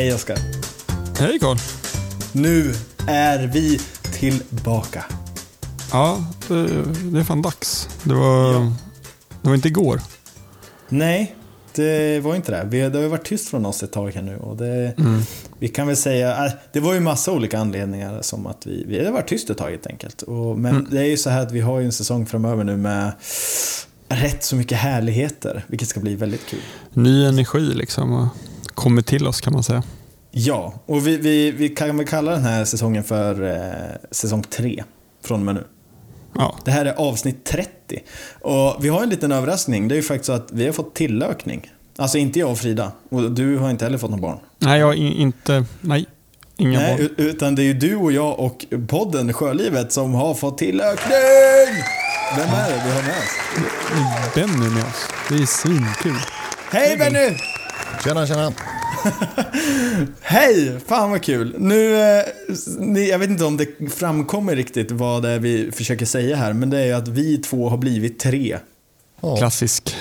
Hej Oskar. Hej Carl. Nu är vi tillbaka. Ja, det, det är fan dags. Det var, Ja. det var inte igår. Nej, det var inte det. Vi, det har ju varit tyst från oss ett tag här nu. Och det, Vi kan väl säga, äh, det var ju massa olika anledningar som att vi, vi har varit tyst ett tag helt enkelt. Och, men det är ju så här att vi har ju en säsong framöver nu med rätt så mycket härligheter, vilket ska bli väldigt kul. Ny energi liksom. Kommer till oss kan man säga. Ja, och vi, vi, vi kan väl kalla den här säsongen för eh, säsong 3 från och med nu. Ja, Det här är avsnitt 30. Och vi har en liten överraskning. Det är ju faktiskt så att vi har fått tillökning. Alltså inte jag och Frida. Och du har inte heller fått något barn. nej jag har in- inte, nej. Inga Nej, barn. utan det är ju du och jag och podden Sjölivet som har fått tillökning! Vem är det vi har med oss? Benny med oss. Det är svinkul. Hej Benny! Tjena, tjena. Hej! Fan vad kul. Nu, eh, jag vet inte om det framkommer riktigt vad det är vi försöker säga här, men det är ju att vi två har blivit tre. Ja, Klassisk.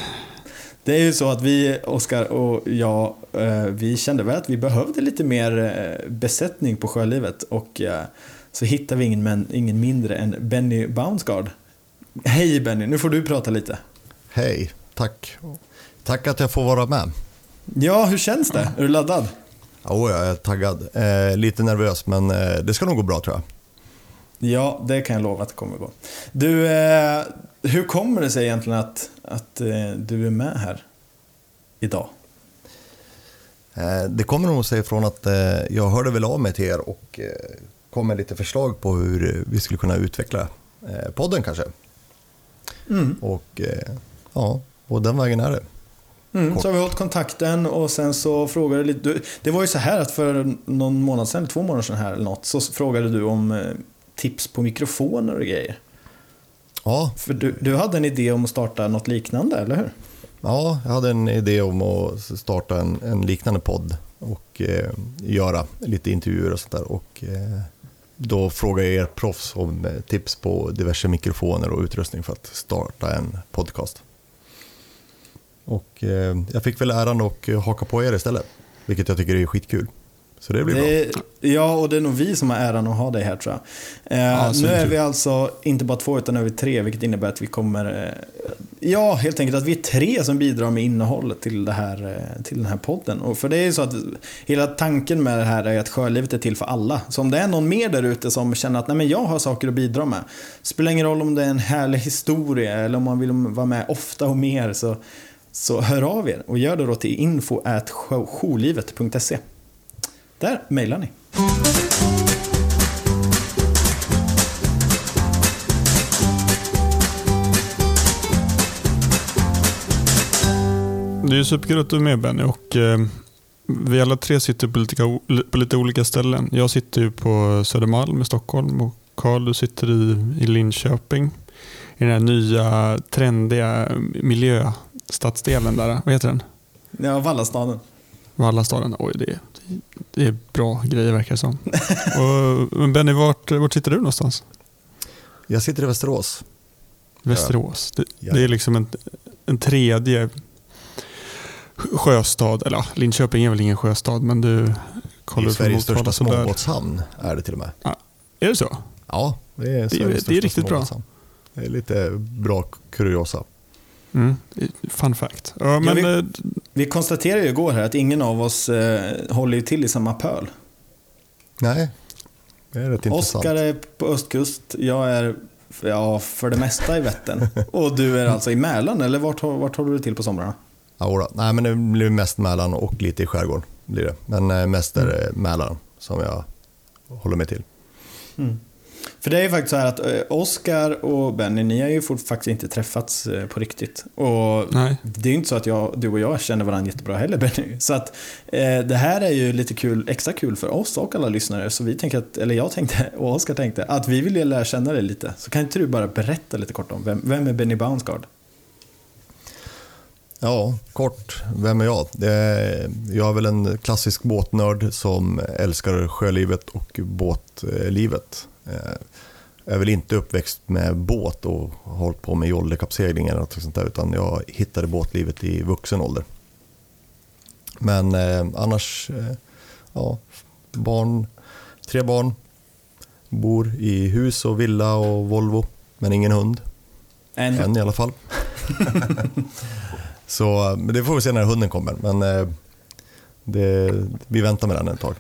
Det är ju så att vi, Oskar och jag, eh, vi kände väl att vi behövde lite mer eh, besättning på Sjölivet och så hittade vi ingen, men, ingen mindre än Benny Bounsgaard. Hej Benny, nu får du prata lite. hej. Tack. Tack att jag får vara med. Ja, hur känns det? Är du laddad? Jo, jag är taggad. Eh, lite nervös, men eh, det ska nog gå bra tror jag. Ja, det kan jag lova att det kommer gå. Du, eh, hur kommer det sig egentligen att, att eh, du är med här idag? Eh, det kommer nog sig från att eh, jag hörde väl av mig till er och kom med lite förslag på hur vi skulle kunna utveckla podden kanske. Mm. Och ja, och den vägen är det. Mm, Kort. så har vi hållit kontakten och sen så frågade du lite. Du, det var ju så här att för någon månad sedan, två månader sedan här eller något, så frågade du om eh, tips på mikrofoner och grejer. Ja, För du, du hade en idé om att starta något liknande, eller hur? Ja, jag hade en idé om att starta en, en liknande podd och eh, göra lite intervjuer och sånt där. Och, eh, då frågade jag er proffs om eh, tips på diverse mikrofoner och utrustning för att starta en podcast. Och eh, jag fick väl äran att eh, haka på er istället, vilket jag tycker är skitkul. Så det blir bra. Det, ja, och det är nog vi som har äran att ha dig här tror jag. Eh, Ja, nu är vi alltså inte bara två utan nu är vi tre, vilket innebär att vi kommer... Eh, ja, helt enkelt att vi är tre som bidrar med innehållet till, det här, eh, till den här podden. Och för det är ju så att hela tanken med det här är att sjölivet är till för alla. Så om det är någon mer där ute som känner att Nej, men jag har saker att bidra med. Spelar ingen roll om det är en härlig historia eller om man vill vara med ofta och mer. Så, så hör av er och gör det då till info at jourlivet.se. Där mejlar ni. Det är ju superkul att du är med Benny och eh, vi alla tre sitter på lite, på lite olika ställen. Jag sitter ju på Södermalm i Stockholm och Karl du sitter i, i Linköping. I den här nya trendiga miljöstadsdelen där. Vad heter den? Ja, Vallastaden. Vallastaden. Oj, det är, det är bra grejer verkar det som. och, men Benny, vart, vart sitter du någonstans? Jag sitter i Västerås. Västerås. Det, Ja. det är liksom en, en tredje sjöstad. Eller ja, Linköping är väl ingen sjöstad, men du kollar från Sveriges Motala största småbåtshamn är det till och med. Är det så? Ja, det är, är- Sveriges det är största riktigt bra. Det är lite bra kuriosa. Mm. Fun fact. Ja, Ja, men, vi- eh, Vi konstaterade ju igår här att ingen av oss eh, håller ju till i samma pöl. Nej, det är rätt intressant. Oskar är på östkust, jag är ja, för det mesta i Vättern. Och du är alltså i Mälaren, eller vart, vart håller du till på somrarna? Ja, då. Nej, men det blir mest Mälaren och lite i skärgården. Blir det. Men eh, mest är Mm. det Mälaren som jag håller mig till. För det är ju faktiskt så här att eh, Oskar och Benny, ni har ju faktiskt inte träffats eh, på riktigt. Och nej. det är ju inte så att jag, du och jag känner varandra jättebra heller Benny. Så att eh, det här är ju lite kul, extra kul för oss och alla lyssnare. Så vi tänker att, eller jag tänkte och Oskar tänkte att vi vill ju lära känna dig lite. Så kan inte du bara berätta lite kort om vem, vem är Benny Bounsgaard? Ja, kort. Vem är jag? Jag är väl en klassisk båtnörd som älskar sjölivet och båtlivet. Eh, Jag är väl inte uppväxt med båt och hållit på med jollekappsegling eller något sånt där, utan jag hittade båtlivet i vuxen ålder. Men eh, annars, eh, ja, barn, tre barn. Bor i hus och villa och Volvo, men ingen hund. En. Än i alla fall. så men det får vi se när hunden kommer. Men eh, det, vi väntar med den ett tag.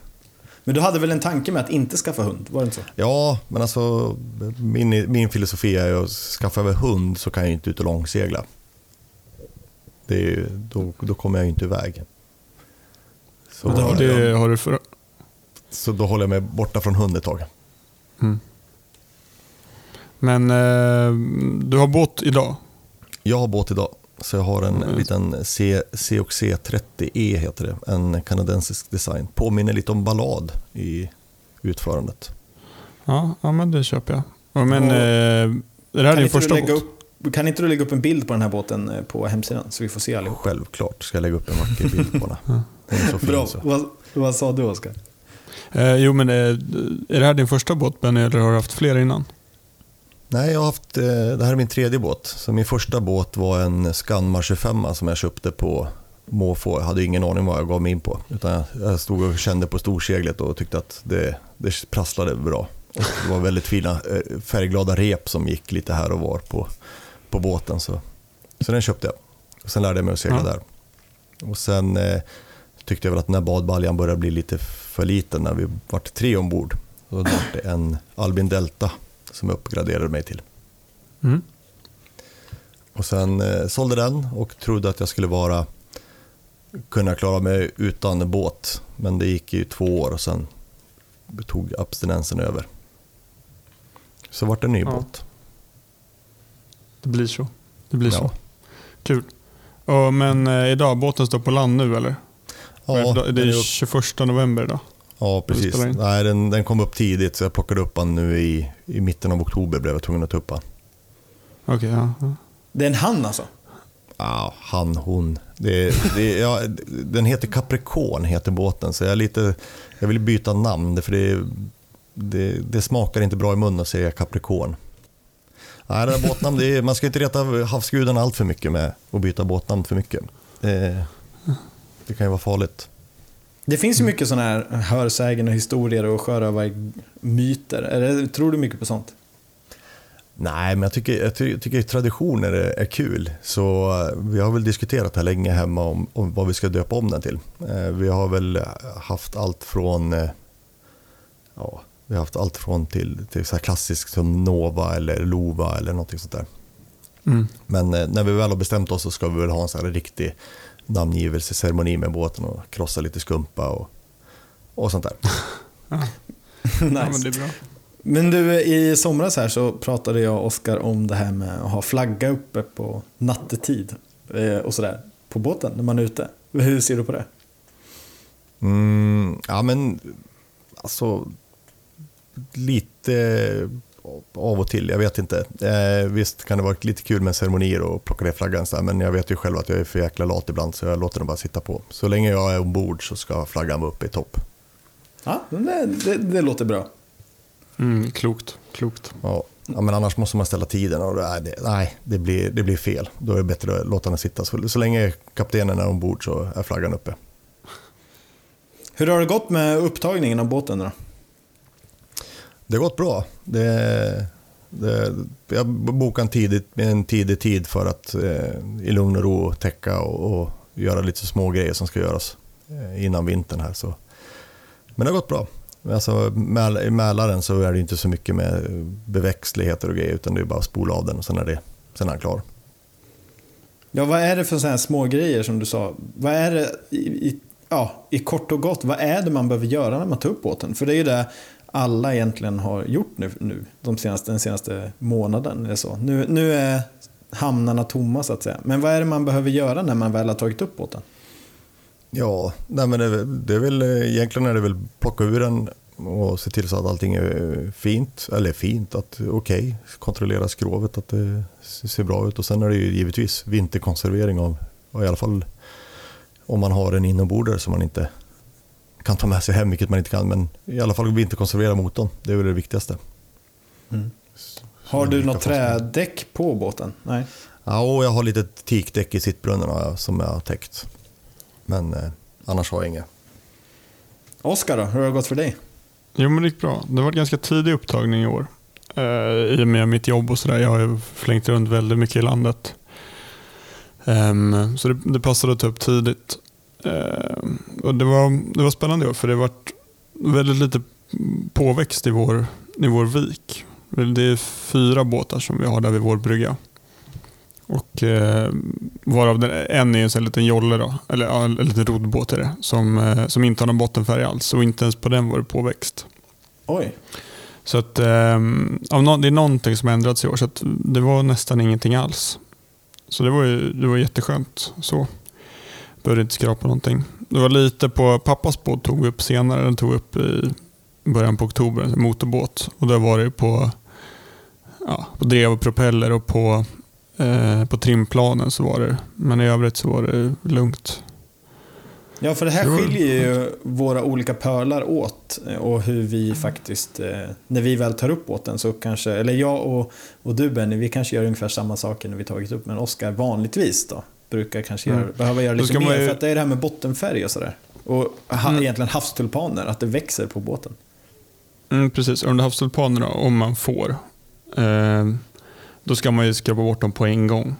Men du hade väl en tanke med att inte skaffa hund? Var det inte så? Ja, men alltså min, min filosofi är att skaffa över hund så kan jag inte ut och långsegla. Det är, då, då kommer jag ju inte iväg. Så, det, det har du för... så då håller jag mig borta från hund ett tag. Mm. Men eh, du har båt idag? Jag har båt idag, så jag har en Mm. liten C, C 30E heter det. En kanadensisk design. Påminner lite om ballad i utförandet. Ja, ja men det köper jag. Ja, Men Ja. eh, är det här Kan din första lägga båt? upp, kan inte du lägga upp en bild på den här båten eh, på hemsidan så vi får se allihop? Självklart ska jag lägga upp en vacker bild på den. Den är Bra. så. Vad, vad sa du Oskar? Eh, jo, men eh, är det här din första båt Benny, eller har du haft fler innan? Nej, jag har haft, eh, det här är min tredje båt. Så min första båt var en Scanmar 25 som jag köpte på måfå. Jag hade ingen aning vad jag gav mig in på. Utan jag- stod och kände på storseglet och tyckte att det, det prasslade bra. Och det var väldigt fina eh, färgglada rep som gick lite här och var på, på båten. Så, så den köpte jag. Och sen lärde jag mig att segla Ja. där. Och sen eh, tyckte jag väl att den här badbaljan började bli lite för liten när vi vart tre ombord. Då var det en Albin Delta som jag uppgraderade mig till. Mm. Och sen eh, sålde den och trodde att jag skulle vara kunna klara mig utan båt. Men det gick ju två år och sen tog abstinensen över. Så vart det en ny Ja. båt. Det blir så. Det blir Ja. så. Kul. Men eh, idag, båten står på land nu eller? Ja, det är är upp, 21 november idag. Ja precis. Nej, den, den kom upp tidigt så jag plockade upp den nu i, i mitten av oktober blev jag tvungen att ta upp den. Okej, ja. ja. Det är en han alltså? Ja, han, hon. Det, det, ja, den heter Capricorn, heter båten. Så jag, är lite, jag vill byta namn, för det, det, det smakar inte bra i munnen att säga Capricorn. Nej, det där båtnamn, det är, man ska inte reta havsgudarna allt för mycket med att byta båtnamn för mycket. Det, det kan ju vara farligt. Det finns ju mycket sådana här hörsägen och historier och sjörövarmyter. Tror du mycket på sånt? Nej, men jag tycker, jag ty- tycker traditioner är, är kul. Så eh, vi har väl diskuterat här länge hemma om, om vad vi ska döpa om den till. Eh, vi har väl haft allt från eh, ja, vi har haft allt från till, till så här klassiskt som Nova eller Lova eller någonting sånt där. Mm. Men när vi väl har bestämt oss så ska vi väl ha en så här riktig namngivelseceremoni med båten och krossa lite skumpa och, och sånt där. Ja. nice. ja, men det är bra. Men du, i somras här så pratade jag och Oskar om det här med att ha flagga uppe på nattetid eh, och sådär på båten när man är ute. Hur ser du på det? Mm, ja men alltså lite av och till, jag vet inte. Eh, visst kan det vara lite kul med ceremonier och plocka ner flaggan så här, men jag vet ju själv att jag är för jäkla lat ibland så jag låter den bara sitta på. Så länge jag är ombord så ska flaggan vara uppe i topp. Ja, det, det, det låter bra. Mm, klokt. klokt. Ja. Ja, men annars måste man ställa tiden och nej, det, nej, det, blir, det blir fel. Då är det bättre att låta den sitta. Så, så länge kaptenen är ombord så är flaggan uppe. Hur har det gått med upptagningen av båten då? Det har gått bra. Det, det, jag bokade en tidig, en tidig tid för att eh, i lugn och ro täcka och, och göra lite små grejer som ska göras eh, innan vintern här. Så. Men det har gått bra. Alltså, I Mälaren så är det inte så mycket med beväxtligheter och grejer utan det är bara att spola av den och sen är, det, sen är den klar. Ja, vad är det för sådana här små grejer som du sa? Vad är det i, i, ja, i kort och gott, vad är det man behöver göra när man tar upp båten? För det är ju det alla egentligen har gjort nu, nu de senaste, den senaste månaden. Eller så. Nu, nu är hamnarna tomma så att säga. Men vad är det man behöver göra när man väl har tagit upp båten? Ja, nej men det, det är väl, egentligen är det väl plocka ur den och se till så att allting är fint, eller fint, att okej, kontrollera skrovet, att det ser bra ut och sen är det ju givetvis vinterkonservering av, och i alla fall om man har en inombordare som man inte kan ta med sig hem, vilket man inte kan, men i alla fall vinterkonservera motorn, det är väl det viktigaste. Har du något trädäck på båten? Nej. Ja, och jag har lite teakdäck i sittbrunnen som jag har täckt. Men eh, annars har jag inget. Oskar då, hur har det gått för dig? Jo, men det gick bra. Det varit ganska tidig upptagning i år. Eh, I och med mitt jobb och sådär. Jag har ju flängt runt väldigt mycket i landet. Um, så det, det passade att ta upp tidigt. Uh, och det var, det var spännande år för det varit väldigt lite påväxt i vår, i vår vik. Det är fyra båtar som vi har där vid vår brygga. Och eh, Varav den, en är en sån liten jolle, då, eller ja, en liten roddbåt är det, som, eh, som inte har någon bottenfärg alls. Och inte ens på den var det påväxt. Oj. Så att, eh, det är någonting som har ändrats i år, så det var nästan ingenting alls. Så det var, ju, det var jätteskönt. Så. Behövde inte skrapa någonting. Det var lite på pappas båt tog vi upp senare. Den tog vi upp i början på oktober, en motorbåt. Och där var det på, ja, på drev och propeller och på, eh, på trimplanen så var det. Men i övrigt så var det lugnt. Ja, för det här skiljer ju våra olika pölar åt och hur vi faktiskt, eh, när vi väl tar upp båten så kanske, eller jag och, och du Benny, vi kanske gör ungefär samma saker när vi tagit upp, men Oskar vanligtvis då brukar kanske göra, mm. behöva göra lite mer, ju... för att det är det här med bottenfärg och sådär. Och ha, mm. egentligen havstulpaner, att det växer på båten. Mm, precis, under havstulpanerna, om man får, eh, då ska man ju skrapa bort dem på en gång.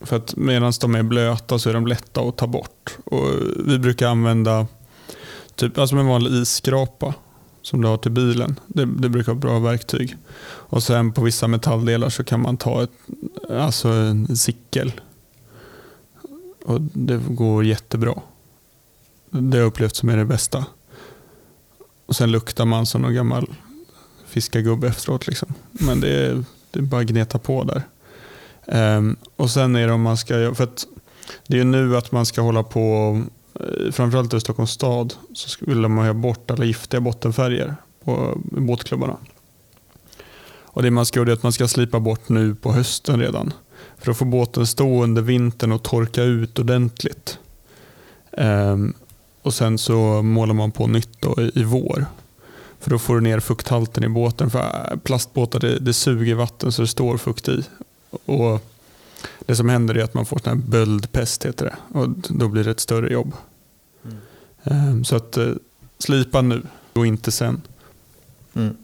För att medan de är blöta så är de lätta att ta bort. Och vi brukar använda typ, alltså en vanlig isskrapa som du har till bilen. Det, det brukar vara bra verktyg. Och sen på vissa metalldelar så kan man ta ett, alltså en sickel. Och det går jättebra. Det har jag upplevt som är det bästa. Och Sen luktar man som någon gammal fiskargubbe efteråt. Liksom. Men det är, det är bara att gneta på där. Um, och sen är det om man ska, för att det är nu att man ska hålla på, eh, framförallt i Stockholms stad, så vill man ha bort alla giftiga bottenfärger på båtklubbarna. Och det man ska göra är att man ska slipa bort nu på hösten redan. För att få båten stå under vintern och torka ut ordentligt. Um, och Sen så målar man på nytt då i, i vår. För då får du ner fukthalten i båten. För äh, plastbåtar det, det suger vatten så det står fukt i. Och Det som händer är att man får sån här böldpest, heter det. Och då blir det ett större jobb. Mm. Ehm, så att eh, slipa nu och inte sen. Mm.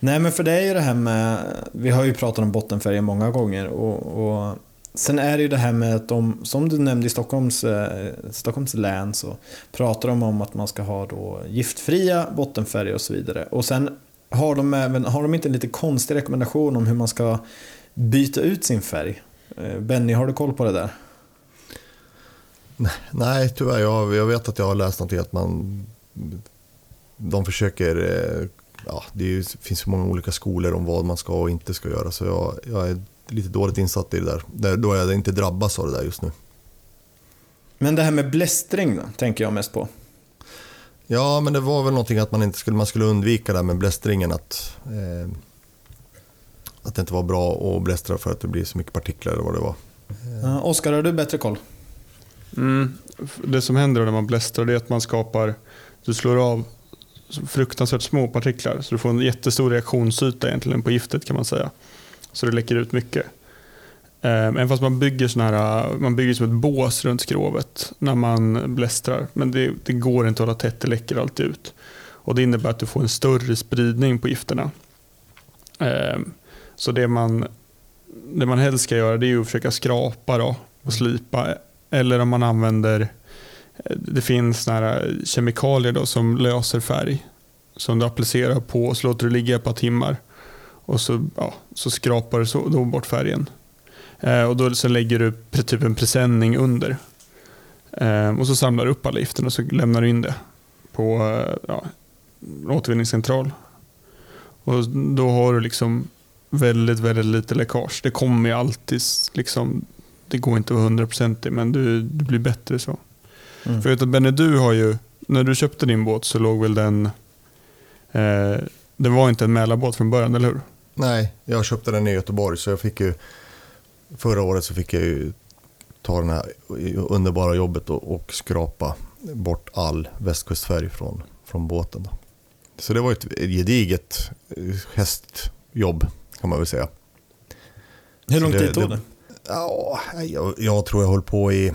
Nej men för det är ju det här med, vi har ju pratat om bottenfärger många gånger och, och sen är det ju det här med att de, som du nämnde i Stockholms, eh, Stockholms län så pratar de om att man ska ha då giftfria bottenfärger och så vidare. Och sen har de även, har de inte en lite konstig rekommendation om hur man ska byta ut sin färg. Eh, Benny, har du koll på det där? Nej, tyvärr. Jag, jag vet att jag har läst någonting att man de försöker, eh, ja, det ju, finns så många olika skolor om vad man ska och inte ska göra så jag, jag är lite dåligt insatt i det där. Då jag inte drabbas av det där just nu. Men det här med blästring då, tänker jag mest på. Ja, men det var väl någonting att man inte skulle, man skulle undvika det här med blästringen. Att, eh, att det inte var bra att blästra för att det blir så mycket partiklar eller vad det var. Uh, Oskar, har du bättre koll? Mm, det som händer när man blästrar är att man skapar, du slår av fruktansvärt små partiklar. Så du får en jättestor reaktionsyta egentligen på giftet kan man säga. Så det läcker ut mycket. Ehm, även fast man bygger, såna här, man bygger som ett bås runt skrovet när man blästrar. Men det, det går inte att hålla tätt, det läcker alltid ut. Och Det innebär att du får en större spridning på gifterna. Ehm, så det man, det man helst ska göra det är att försöka skrapa då och slipa. Eller om man använder, det finns såna eh, kemikalier då som löser färg. Som du applicerar på och så låter du ligga ett par timmar. Och så, ja, så skrapar du så, då bort färgen. Eh, och då så lägger du typ en presenning under. Eh, och så samlar du upp alla gifterna och så lämnar du in det på eh, ja, återvinningscentral. Och då har du liksom väldigt, väldigt lite läckage. Det kommer ju alltid, liksom, det går inte att vara hundraprocentig men du, du blir bättre så. Mm. För jag vet att Benny, du har ju, när du köpte din båt så låg väl den, eh, det var inte en Mälarbåt från början, eller hur? Nej, jag köpte den i Göteborg så jag fick ju, förra året så fick jag ju ta det här underbara jobbet och, och skrapa bort all västkustfärg från, från båten. Då. Så det var ett gediget hästjobb kan man väl säga. Hur lång tid tog det? Ja, jag, jag, tror jag höll på i,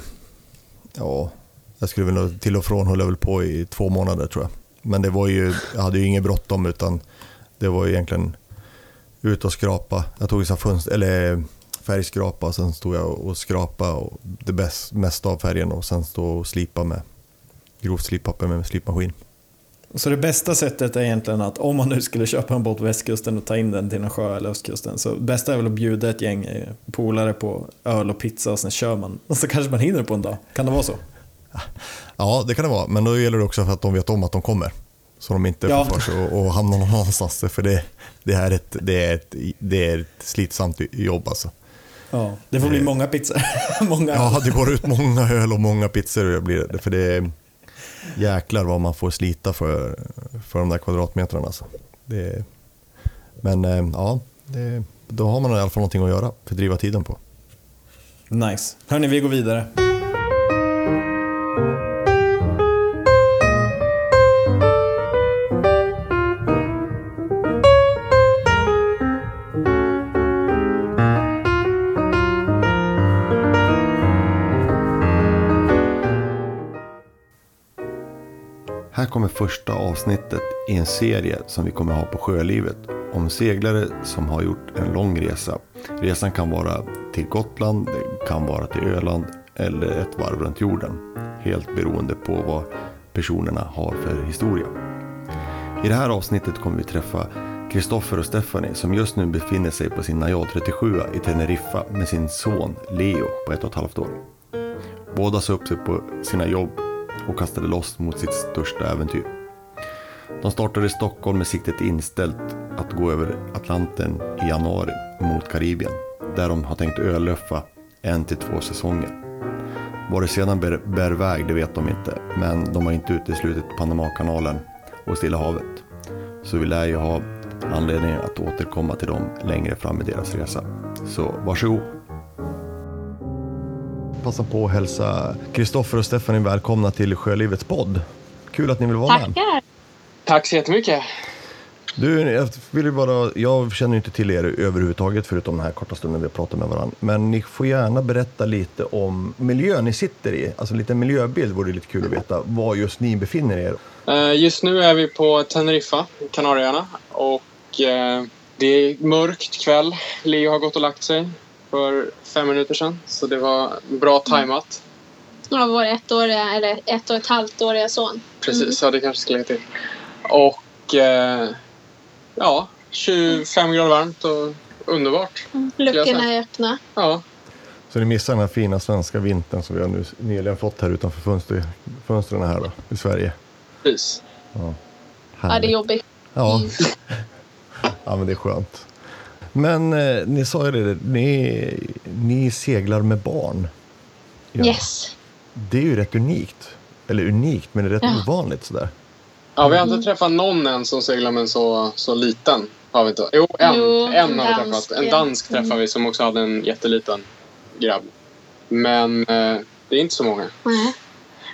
ja, jag skulle väl till och från höll jag väl på i två månader tror jag. Men det var ju, jag hade ju inget bråttom utan det var ju egentligen ut och skrapa. Jag tog så fönster, eller färgskrapa och sen stod jag och skrapa och det bäst, mesta av färgen och sen stå och slipa med grovt slippapper med slipmaskin. Så det bästa sättet är egentligen att om man nu skulle köpa en båt på västkusten och ta in den till en sjö eller östkusten så bästa är väl att bjuda ett gäng polare på öl och pizza och sen kör man. Och så kanske man hinner på en dag. Kan det vara så? Ja, det kan det vara. Men då gäller det också för att de vet om att de kommer. Så de inte Ja. får för sig och, och hamnar någon annanstans. För det, det, är ett, det, är ett, det är ett slitsamt jobb alltså. Ja, det får bli många pizzor. många Ja, det går ut många öl och många pizzor. Blir det, för det är jäklar vad man får slita för, för de där kvadratmetrarna. Alltså. Det, men eh, ja, det, då har man i alla fall någonting att göra för att driva tiden på. Nice. Hörni, vi går vidare. Här kommer första avsnittet i en serie som vi kommer ha på Sjölivet om seglare som har gjort en lång resa. Resan kan vara till Gotland, det kan vara till Öland eller ett varv runt jorden. Helt beroende på vad personerna har för historia. I det här avsnittet kommer vi träffa Kristoffer och Stephanie som just nu befinner sig på sin Najad 37 i Teneriffa med sin son Leo på ett och ett halvt år. Båda sa upp sig på sina jobb och kastade loss mot sitt största äventyr. De startade i Stockholm med siktet inställt att gå över Atlanten i januari mot Karibien, där de har tänkt ölöffa en till två säsonger. Vad det sedan bär, bär väg, det vet de inte, men de har inte uteslutit Panamakanalen och Stilla havet. Så vi lär ju ha anledning att återkomma till dem längre fram i deras resa. Så varsågod! Passa på att hälsa Kristoffer och Stephanie välkomna till Sjölivets podd. Kul att ni vill vara med. Tackar. Tack så jättemycket. Du, jag, vill bara, jag känner inte till er överhuvudtaget förutom den här korta stunden vi har pratat med varandra. Men ni får gärna berätta lite om miljön ni sitter i. Alltså en liten miljöbild vore lite kul att veta var just ni befinner er. Eh, Just nu är vi på Teneriffa, Kanarieöarna. Och eh, det är mörkt kväll. Leo har gått och lagt sig för fem minuter sedan. Så det var bra tajmat. Ja, vår ettåriga, eller ett och ett halvt åriga son. Precis, ja det kanske ska lägga till. Och eh, ja, 25 grader varmt och underbart. Luckorna är öppna. Ja, Så ni missar den här fina svenska vintern som vi har nu nyligen fått här utanför fönster, fönstren här då, i Sverige. precis. Ja, det är jobbigt. Ja. ja, men det är skönt. Men eh, ni sa ju det, ni, ni seglar med barn. Ja. Yes. Det är ju rätt unikt. Eller unikt, men det är rätt Ja. ovanligt sådär. Ja, vi har inte träffat någon än som seglar med en så, så liten. Har vi inte. Jo, en, Jo, en en har vi dansk, träffat. En dansk Mm. träffade vi som också hade en jätteliten grabb. Men eh, det är inte så många. Nej.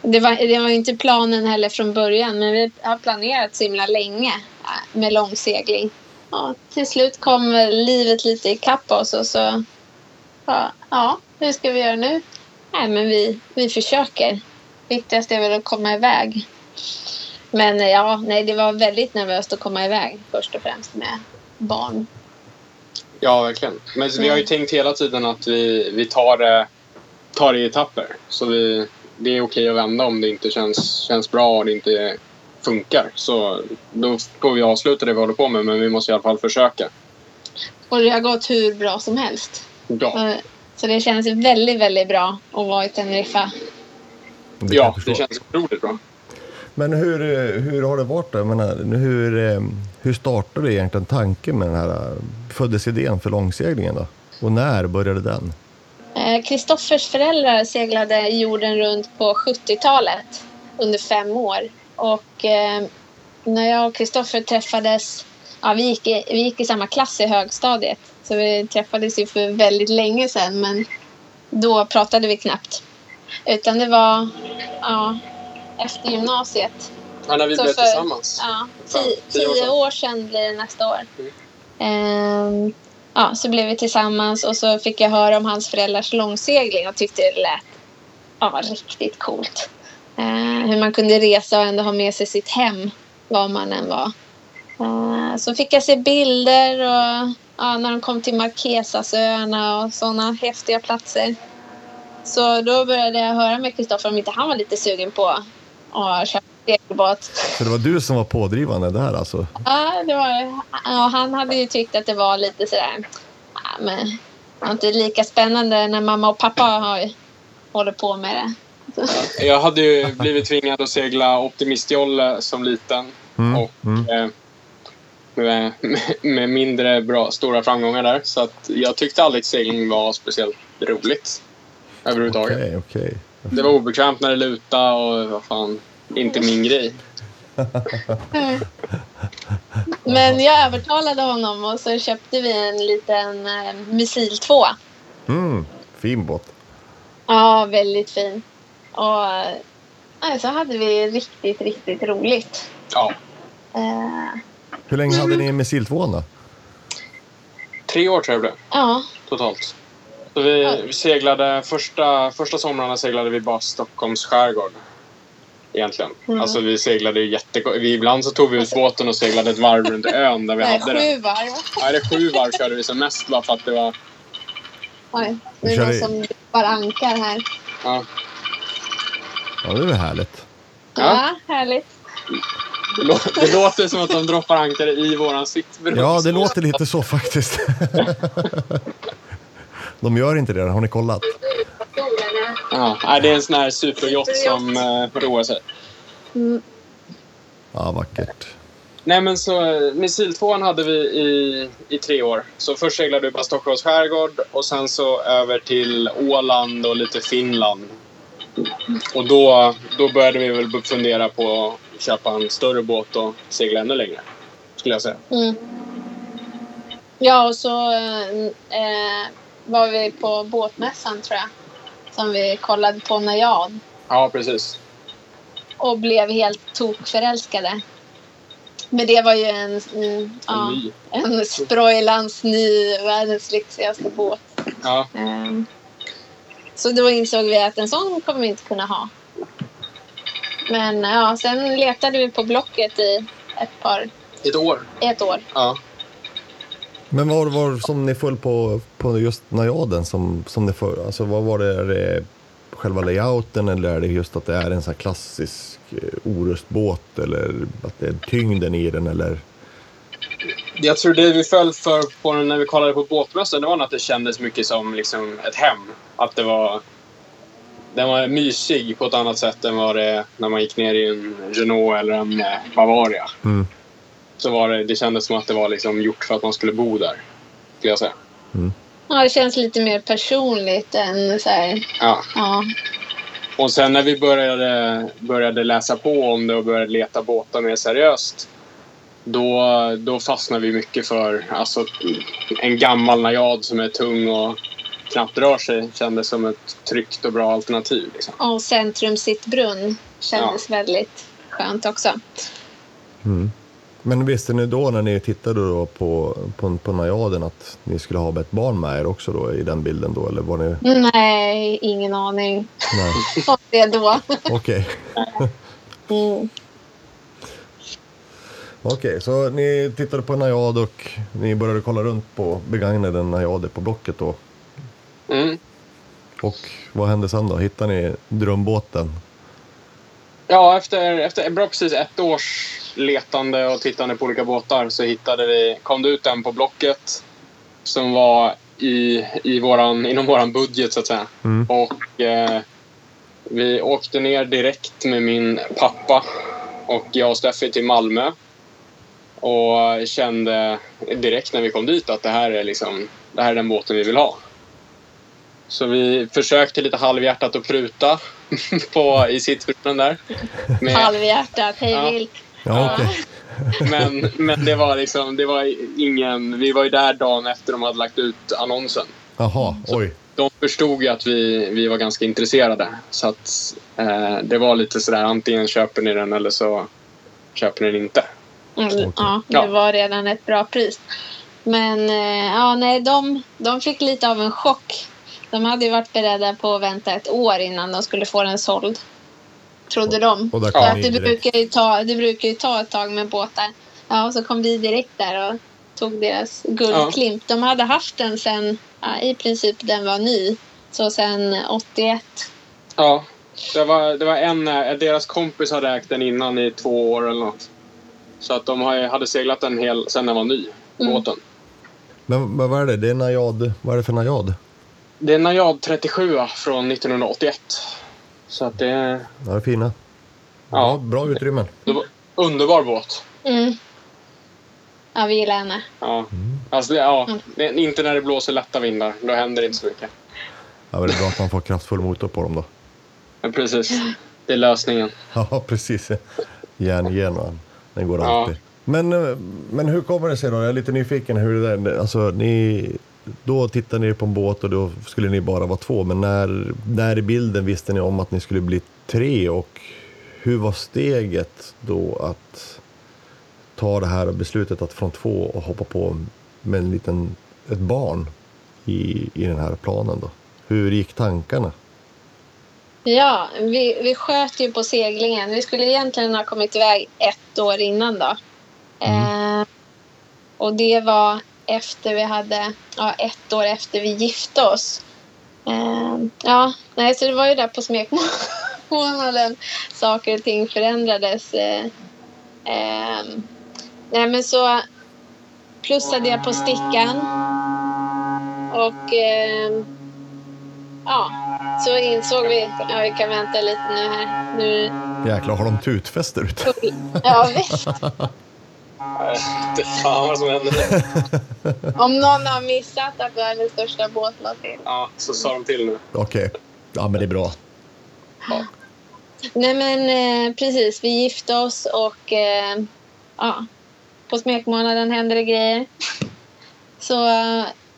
Det var, det var ju inte planen heller från början, men vi har planerat så himla länge äh, med långsegling. Ja, till slut kom livet lite ikapp oss och så... Ja, ja, hur ska vi göra nu? Nej, men vi, vi försöker. Viktigast är väl att komma iväg. Men eh, ja, nej, det var väldigt nervöst att komma iväg först och främst med barn. Ja, verkligen. Men vi har ju tänkt hela tiden att vi, vi tar, det, tar det i etapper. Så vi, det är okej att vända om det inte känns, känns bra och det inte funkar. Så då får vi avsluta det vi håller på med, men vi måste i alla fall försöka. Och det har gått hur bra som helst. Bra. Eh, Så det känns väldigt, väldigt bra att vara i Teneriffa. Det Ja, det känns otroligt bra. Men hur, hur har det varit då? Jag menar, hur, eh, hur startade egentligen tanken med den här, eh, föddes idén för långseglingen då? Och när började den? Kristoffers föräldrar seglade jorden runt på 70-talet under fem år. Och eh, när jag och Kristoffer träffades, ja, vi, gick i, vi gick i samma klass i högstadiet. Så vi träffades ju för väldigt länge sedan men då pratade vi knappt. Utan det var ja, efter gymnasiet. Ja, när vi Så blev för- tillsammans. Ja, tio, tio år tio sedan. år sedan blir det nästa år. Mm. Ehm, ja, så blev vi tillsammans och så fick jag höra om hans föräldrars långsegling och tyckte det lät ja, riktigt coolt. Ehm, hur man kunde resa och ändå ha med sig sitt hem var man än var. Eh, så fick jag se bilder och ja, när de kom till Marquesasöarna och sådana häftiga platser. Så då började jag höra med Kristoffer om inte han var lite sugen på att köpa segelbåt. Så det var du som var pådrivande där alltså? Ja, det var det. Ja, han hade ju tyckt att det var lite sådär... Ja, men det var inte lika spännande när mamma och pappa har, håller på med det. Jag hade ju blivit tvingad att segla optimistjolle som liten. Mm, Och mm. eh, med, med, mindre bra, stora framgångar där. Så att jag tyckte aldrig segling var speciellt roligt. Överhuvudtaget. Okej, okej. Det var obekvämt när det lutade och vad fan, inte min grej. Men jag övertalade honom och så köpte vi en liten eh, missil 2. Mm, fin båt. Ja, väldigt fin. Och eh, så hade vi riktigt, riktigt roligt. Ja, Eh, Hur länge hade ni missiltvåan då? tre år tror jag det blev ja, totalt. Så vi, vi seglade, första, första somrarna seglade vi bara Stockholms skärgård. Egentligen. Mm. Alltså vi seglade ju jätte... Vi, ibland så tog vi ut båten och seglade ett varv runt ön där vi nej, hade den. sju varv. Ja, det sju varv körde vi som mest bara för att det var... Oj, det Vi är kör någon som droppar ankar här. Ja, Ja, det är väl härligt. Ja, härligt. det, lå- det låter som att de droppar ankare i våran sittbrunn. Ja, det låter lite så faktiskt. De gör inte det, har ni kollat? Ja, det är en sån här superyacht som uh, roar sig. Mm. Ja, vackert. Nej men så eh, missiltvåan hade vi i, i tre år. Så först seglade vi bara Stockholms skärgård och sen så över till Åland och lite Finland. Och då, då började vi väl fundera på att köpa en större båt och segla ännu längre. Skulle jag säga. Mm. Ja, och så eh, var vi på båtmässan tror jag. Som vi kollade på Najad. Ja, precis. Och blev helt tokförälskade. Men det var ju en, mm, En ja, ny. en Sproilans ny, världens lyxigaste båt. Ja, Ehm, Så då insåg vi att en sån kommer vi inte kunna ha. Men ja, sen letade vi på Blocket i ett par, ett år. ett år. Ja. Men vad var som ni föll på, på just najaden? Som, som ni för, alltså vad var det, är det själva layouten eller är det just att det är en sån här klassisk eh, orustbåt eller att det är tyngden i den eller? Jag tror det vi föll för på när vi kollade på båtmässan, det var att det kändes mycket som liksom ett hem. Att det var... Den var mysig på ett annat sätt än vad det är när man gick ner i en Renault eller en eh, Bavaria. Mm. Så var det, det kändes som att det var liksom gjort för att man skulle bo där. Skulle jag säga. Ja, det känns lite mer personligt än så här, Ja. ja. Och sen när vi började, började läsa på om det och började leta båtar mer seriöst. Då, då fastnade vi mycket för alltså, en gammal Najad som är tung och knappt rör sig. Kändes som ett tryggt och bra alternativ. Liksom. Och Centrum Sittbrunn kändes väldigt skönt också. Mm. Men visste ni då när ni tittade då på, på, på najaden att ni skulle ha ett barn med er också då i den bilden då eller var ni? Nej, ingen aning Nej, det då. okej. Mm. Okej, så ni tittade på najad och ni började kolla runt på begagnade najader på Blocket då. Mm. Och vad hände sen då? Hittade ni drömbåten? Ja, efter, efter bra precis ett års letande och tittande på olika båtar så hittade vi, kom det ut en på Blocket som var i, i våran, inom våran budget så att säga. Mm. Och eh, vi åkte ner direkt med min pappa och jag och Steffi till Malmö. Och kände direkt när vi kom dit att det här är liksom, det här är den båten vi vill ha. Så vi försökte lite halvhjärtat att pruta på, i sittbrunnen där. Med, Halvhjärtat, hej Ja. vilt. Ja, okej. men, men det var liksom, det var ingen, vi var ju där dagen efter de hade lagt ut annonsen. Jaha, oj. De förstod ju att vi, vi var ganska intresserade. Så att eh, det var lite sådär, antingen köper ni den eller så köper ni den inte. Mm, ja, det Ja. var redan ett bra pris. Men eh, ja, nej, de, de fick lite av en chock. De hade ju varit beredda på att vänta ett år innan de skulle få den såld. trodde de. Och att det, brukar ju ta, det brukar ju ta ett tag med båtar. Ja, och så kom vi direkt där och tog deras guldklimp. De hade haft den sen, ja, i princip den var ny. Så sen 81. Ja. Det var, det var en, eh, deras kompis hade ägt den innan i två år eller något. Så att de hade seglat den hel, sen den var ny, Mm. båten. Men, men vad är det? Det är najad. Vad är det för najad? Det är en Najad 37 från 1981. Så att det är Ja, det är fina. Ja. Bra, bra utrymmen. det var underbar båt. Mm. Ja, vi gillar henne. Ja. Alltså, det, ja, är inte när det blåser lätta vindar. Då händer det inte så mycket. Ja, men det är bra att man får kraftfull motor på dem då. Men precis. Det är lösningen. Ja, precis. Järn igen, den går Ja. alltid. Men, eh, men hur kommer det sig då? Jag är lite nyfiken hur det där, alltså ni, då tittade ni på en båt och då skulle ni bara vara två, men när, när i bilden visste ni om att ni skulle bli tre och hur var steget då att ta det här beslutet att från två och hoppa på med en liten, ett barn i, i den här planen då? Hur gick tankarna? Ja, vi, vi sköt ju på seglingen. Vi skulle egentligen ha kommit iväg ett år innan då. Eh, och det var efter vi hade, ja, ett år efter vi gifte oss. Eh, ja, nej, så det var ju där på smekmånaden saker och ting förändrades. Eh, eh, nej, men så plussade jag på stickan. Och eh, ja, så insåg vi, ja vi kan vänta lite nu här. Nu, Jäklar, har de tutfest där ute? ja visst. Det fan vad som händer. Om någon har missat att världens största båt la till. Ja, så sa de till nu. Okej, ja men det är bra. Nej men eh, precis, vi gifte oss och eh, ja, på smekmånaden hände det grejer. Så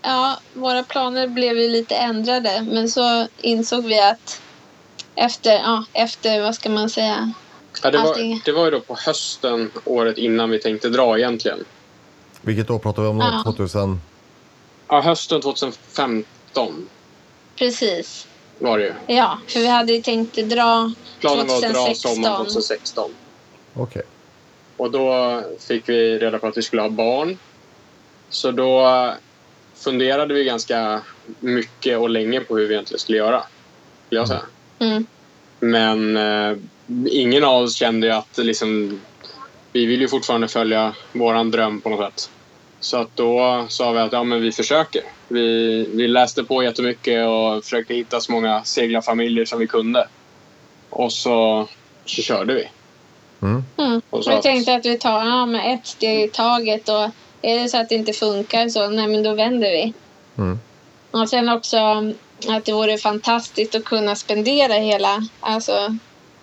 ja, våra planer blev ju lite ändrade. Men så insåg vi att efter, ja, efter vad ska man säga? Ja, det, Allting. var, det var ju då på hösten året innan vi tänkte dra egentligen. Vilket år pratar vi om? Ja. 2000? Ja, hösten 2015 Precis. var det ju. Ja, för vi hade ju tänkt dra Planen var att dra 2016. sommaren 2016. Okej. Och då fick vi reda på att vi skulle ha barn. Så då funderade vi ganska mycket och länge på hur vi egentligen skulle göra. Skulle jag säga. Mm. Men eh, ingen av oss kände ju att liksom, vi vill ju fortfarande följa våran dröm på något sätt. Så att då sa vi att ja, men vi försöker. Vi, vi läste på jättemycket och försökte hitta så många seglarfamiljer som vi kunde. Och så, så körde vi. Mm. Mm. Och så Vi tänkte att vi tar ja, ett steg i taget och är det så att det inte funkar så nej men då vänder vi. Mm. Och sen också att det vore fantastiskt att kunna spendera hela, alltså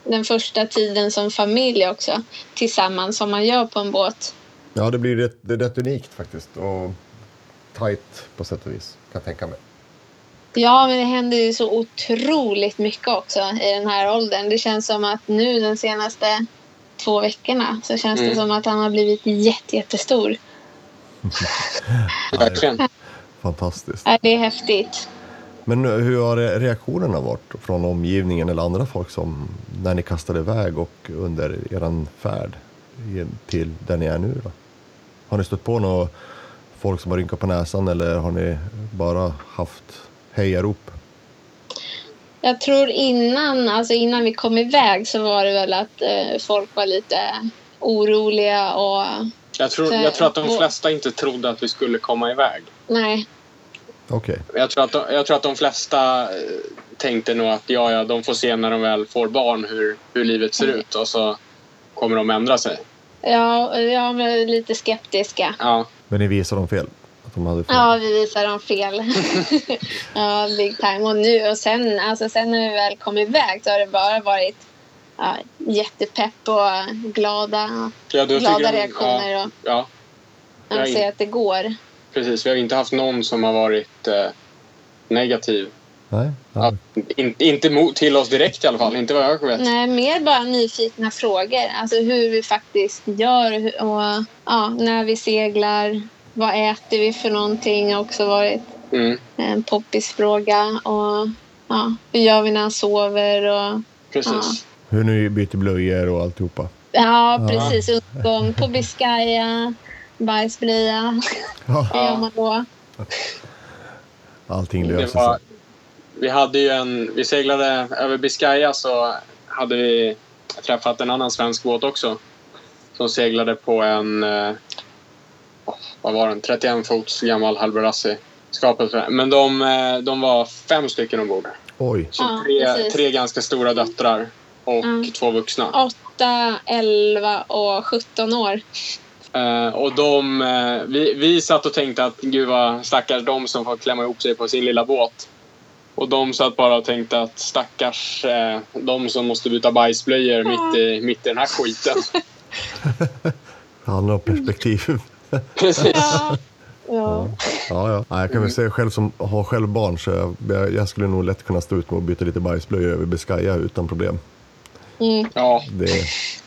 den första tiden som familj också tillsammans som man gör på en båt. Ja, det blir rätt, det är rätt unikt faktiskt. Och tight på sätt och vis, kan jag tänka mig. Ja, men det händer ju så otroligt mycket också i den här åldern. Det känns som att nu de senaste två veckorna så känns det Mm. som att han har blivit jätte, jättestor. Verkligen. Fantastiskt. Ja, det är häftigt. Men hur har re- reaktionerna varit från omgivningen eller andra folk som när ni kastade iväg och under er färd till där ni är nu då? Har ni stött på några folk som har rynkat på näsan eller har ni bara haft hejarop? Jag tror innan, alltså innan vi kom iväg så var det väl att eh, folk var lite oroliga och Jag tror, jag tror att de flesta inte trodde att vi skulle komma iväg. nej. Okej, Jag tror att de, jag tror att de flesta eh, tänkte nog att ja, ja, de får se när de väl får barn hur, hur livet ser ut och så kommer de ändra sig. Ja, ja men lite skeptiska. Ja, men ni visar dem fel? Att de hade fel? Ja, vi visar dem fel. ja, big time. Och nu och sen, alltså sen när vi väl kom iväg så har det bara varit ja, jättepepp och glada, ja glada reaktioner Ja, och ja, man jag ser att det går. precis. Vi har inte haft någon som har varit eh, negativ. Nej? Ja. Ja, in, inte mot, till oss direkt i alla fall. Inte vad jag vet. Nej, mer bara nyfikna frågor. Alltså hur vi faktiskt gör och ja, när vi seglar. Vad äter vi för någonting har också varit Mm, en poppisfråga. Och ja, hur gör vi när han sover? Och, precis. Hur ni byter blöjor och alltihopa. Ja, precis. Undergång på Biscaya, bajsblöja. Ja. Det gör man då. Allting löser var, sig. vi hade ju en... Vi seglade över Biscaya så hade vi träffat en annan svensk båt också. Som seglade på en... eh, Vad var den? 31 fots gammal Halberassi. Skapelse. Men de, eh, de var fem stycken ombord. Oj. Så Ja, tre, precis. tre ganska stora döttrar och Mm. två vuxna. 8, 11 och 17 år. Eh, och de, eh, vi, vi satt och tänkte att gud vad stackars de som får klämma ihop sig på sin lilla båt. Och de satt bara och tänkte att stackars eh, de som måste byta bajsblöjor mitt, i, mitt i den här skiten. Handlar om perspektiv. Precis. Ja. Ja. Ja, ja. Jag kan väl säga själv som har själv barn så jag, jag, jag skulle nog lätt kunna stå ut med att byta lite bajsblöjor över Biscaya utan problem. Mm, Ja, Det,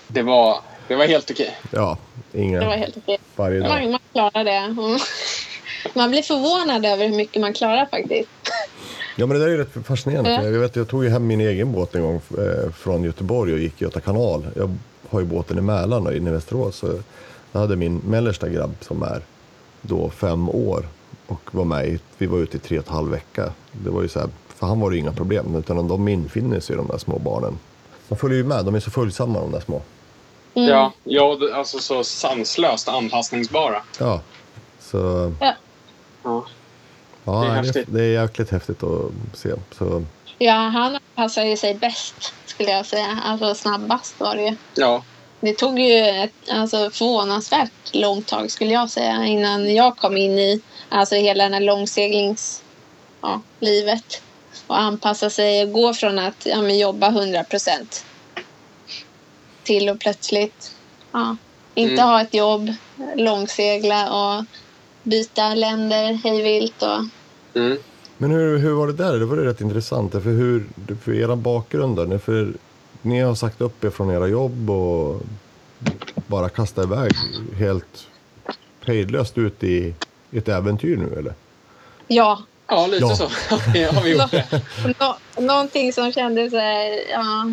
det var, det var helt okej. ja, det var inga helt okej. varje dag. Man, man klarar det. Mm. Man blir förvånad över hur mycket man klarar faktiskt. Ja, men det där är ju rätt fascinerande. Ja. Jag, vet, jag tog ju hem min egen båt en gång eh, från Göteborg och gick Göta kanal. Jag har ju båten i Mälaren och inne i Västerås. Så jag hade min mellersta grabb som är då fem år och var med vi var ute i tre och en halv vecka. Det var ju så här, för han var det ju inga problem utan de infinner sig de där små barnen. De följer ju med, de är så följsamma de där små. Mm. Ja, ja, alltså så sanslöst anpassningsbara. Ja, så Ja. ja, Det är det, är häftigt. det är jäkligt häftigt att se. Så, Ja, han passar ju sig bäst skulle jag säga. Alltså snabbast var det ju. Ja, Det tog ju ett alltså, förvånansvärt långt tag skulle jag säga innan jag kom in i alltså, hela den här långseglings ja, livet och anpassa sig och gå från att ja, men jobba 100 procent till att plötsligt ja, inte Mm. ha ett jobb, långsegla och byta länder hejvilt. Och, mm. Men hur, hur var det där? Det var rätt intressant. För, hur, för era bakgrunder, ni- för ni har sagt upp er från era jobb och bara kastat iväg helt hejdlöst ut i ett äventyr nu eller? ja, ja lite Ja. så har vi gjort det. Nå- någonting som kändes så här, ja,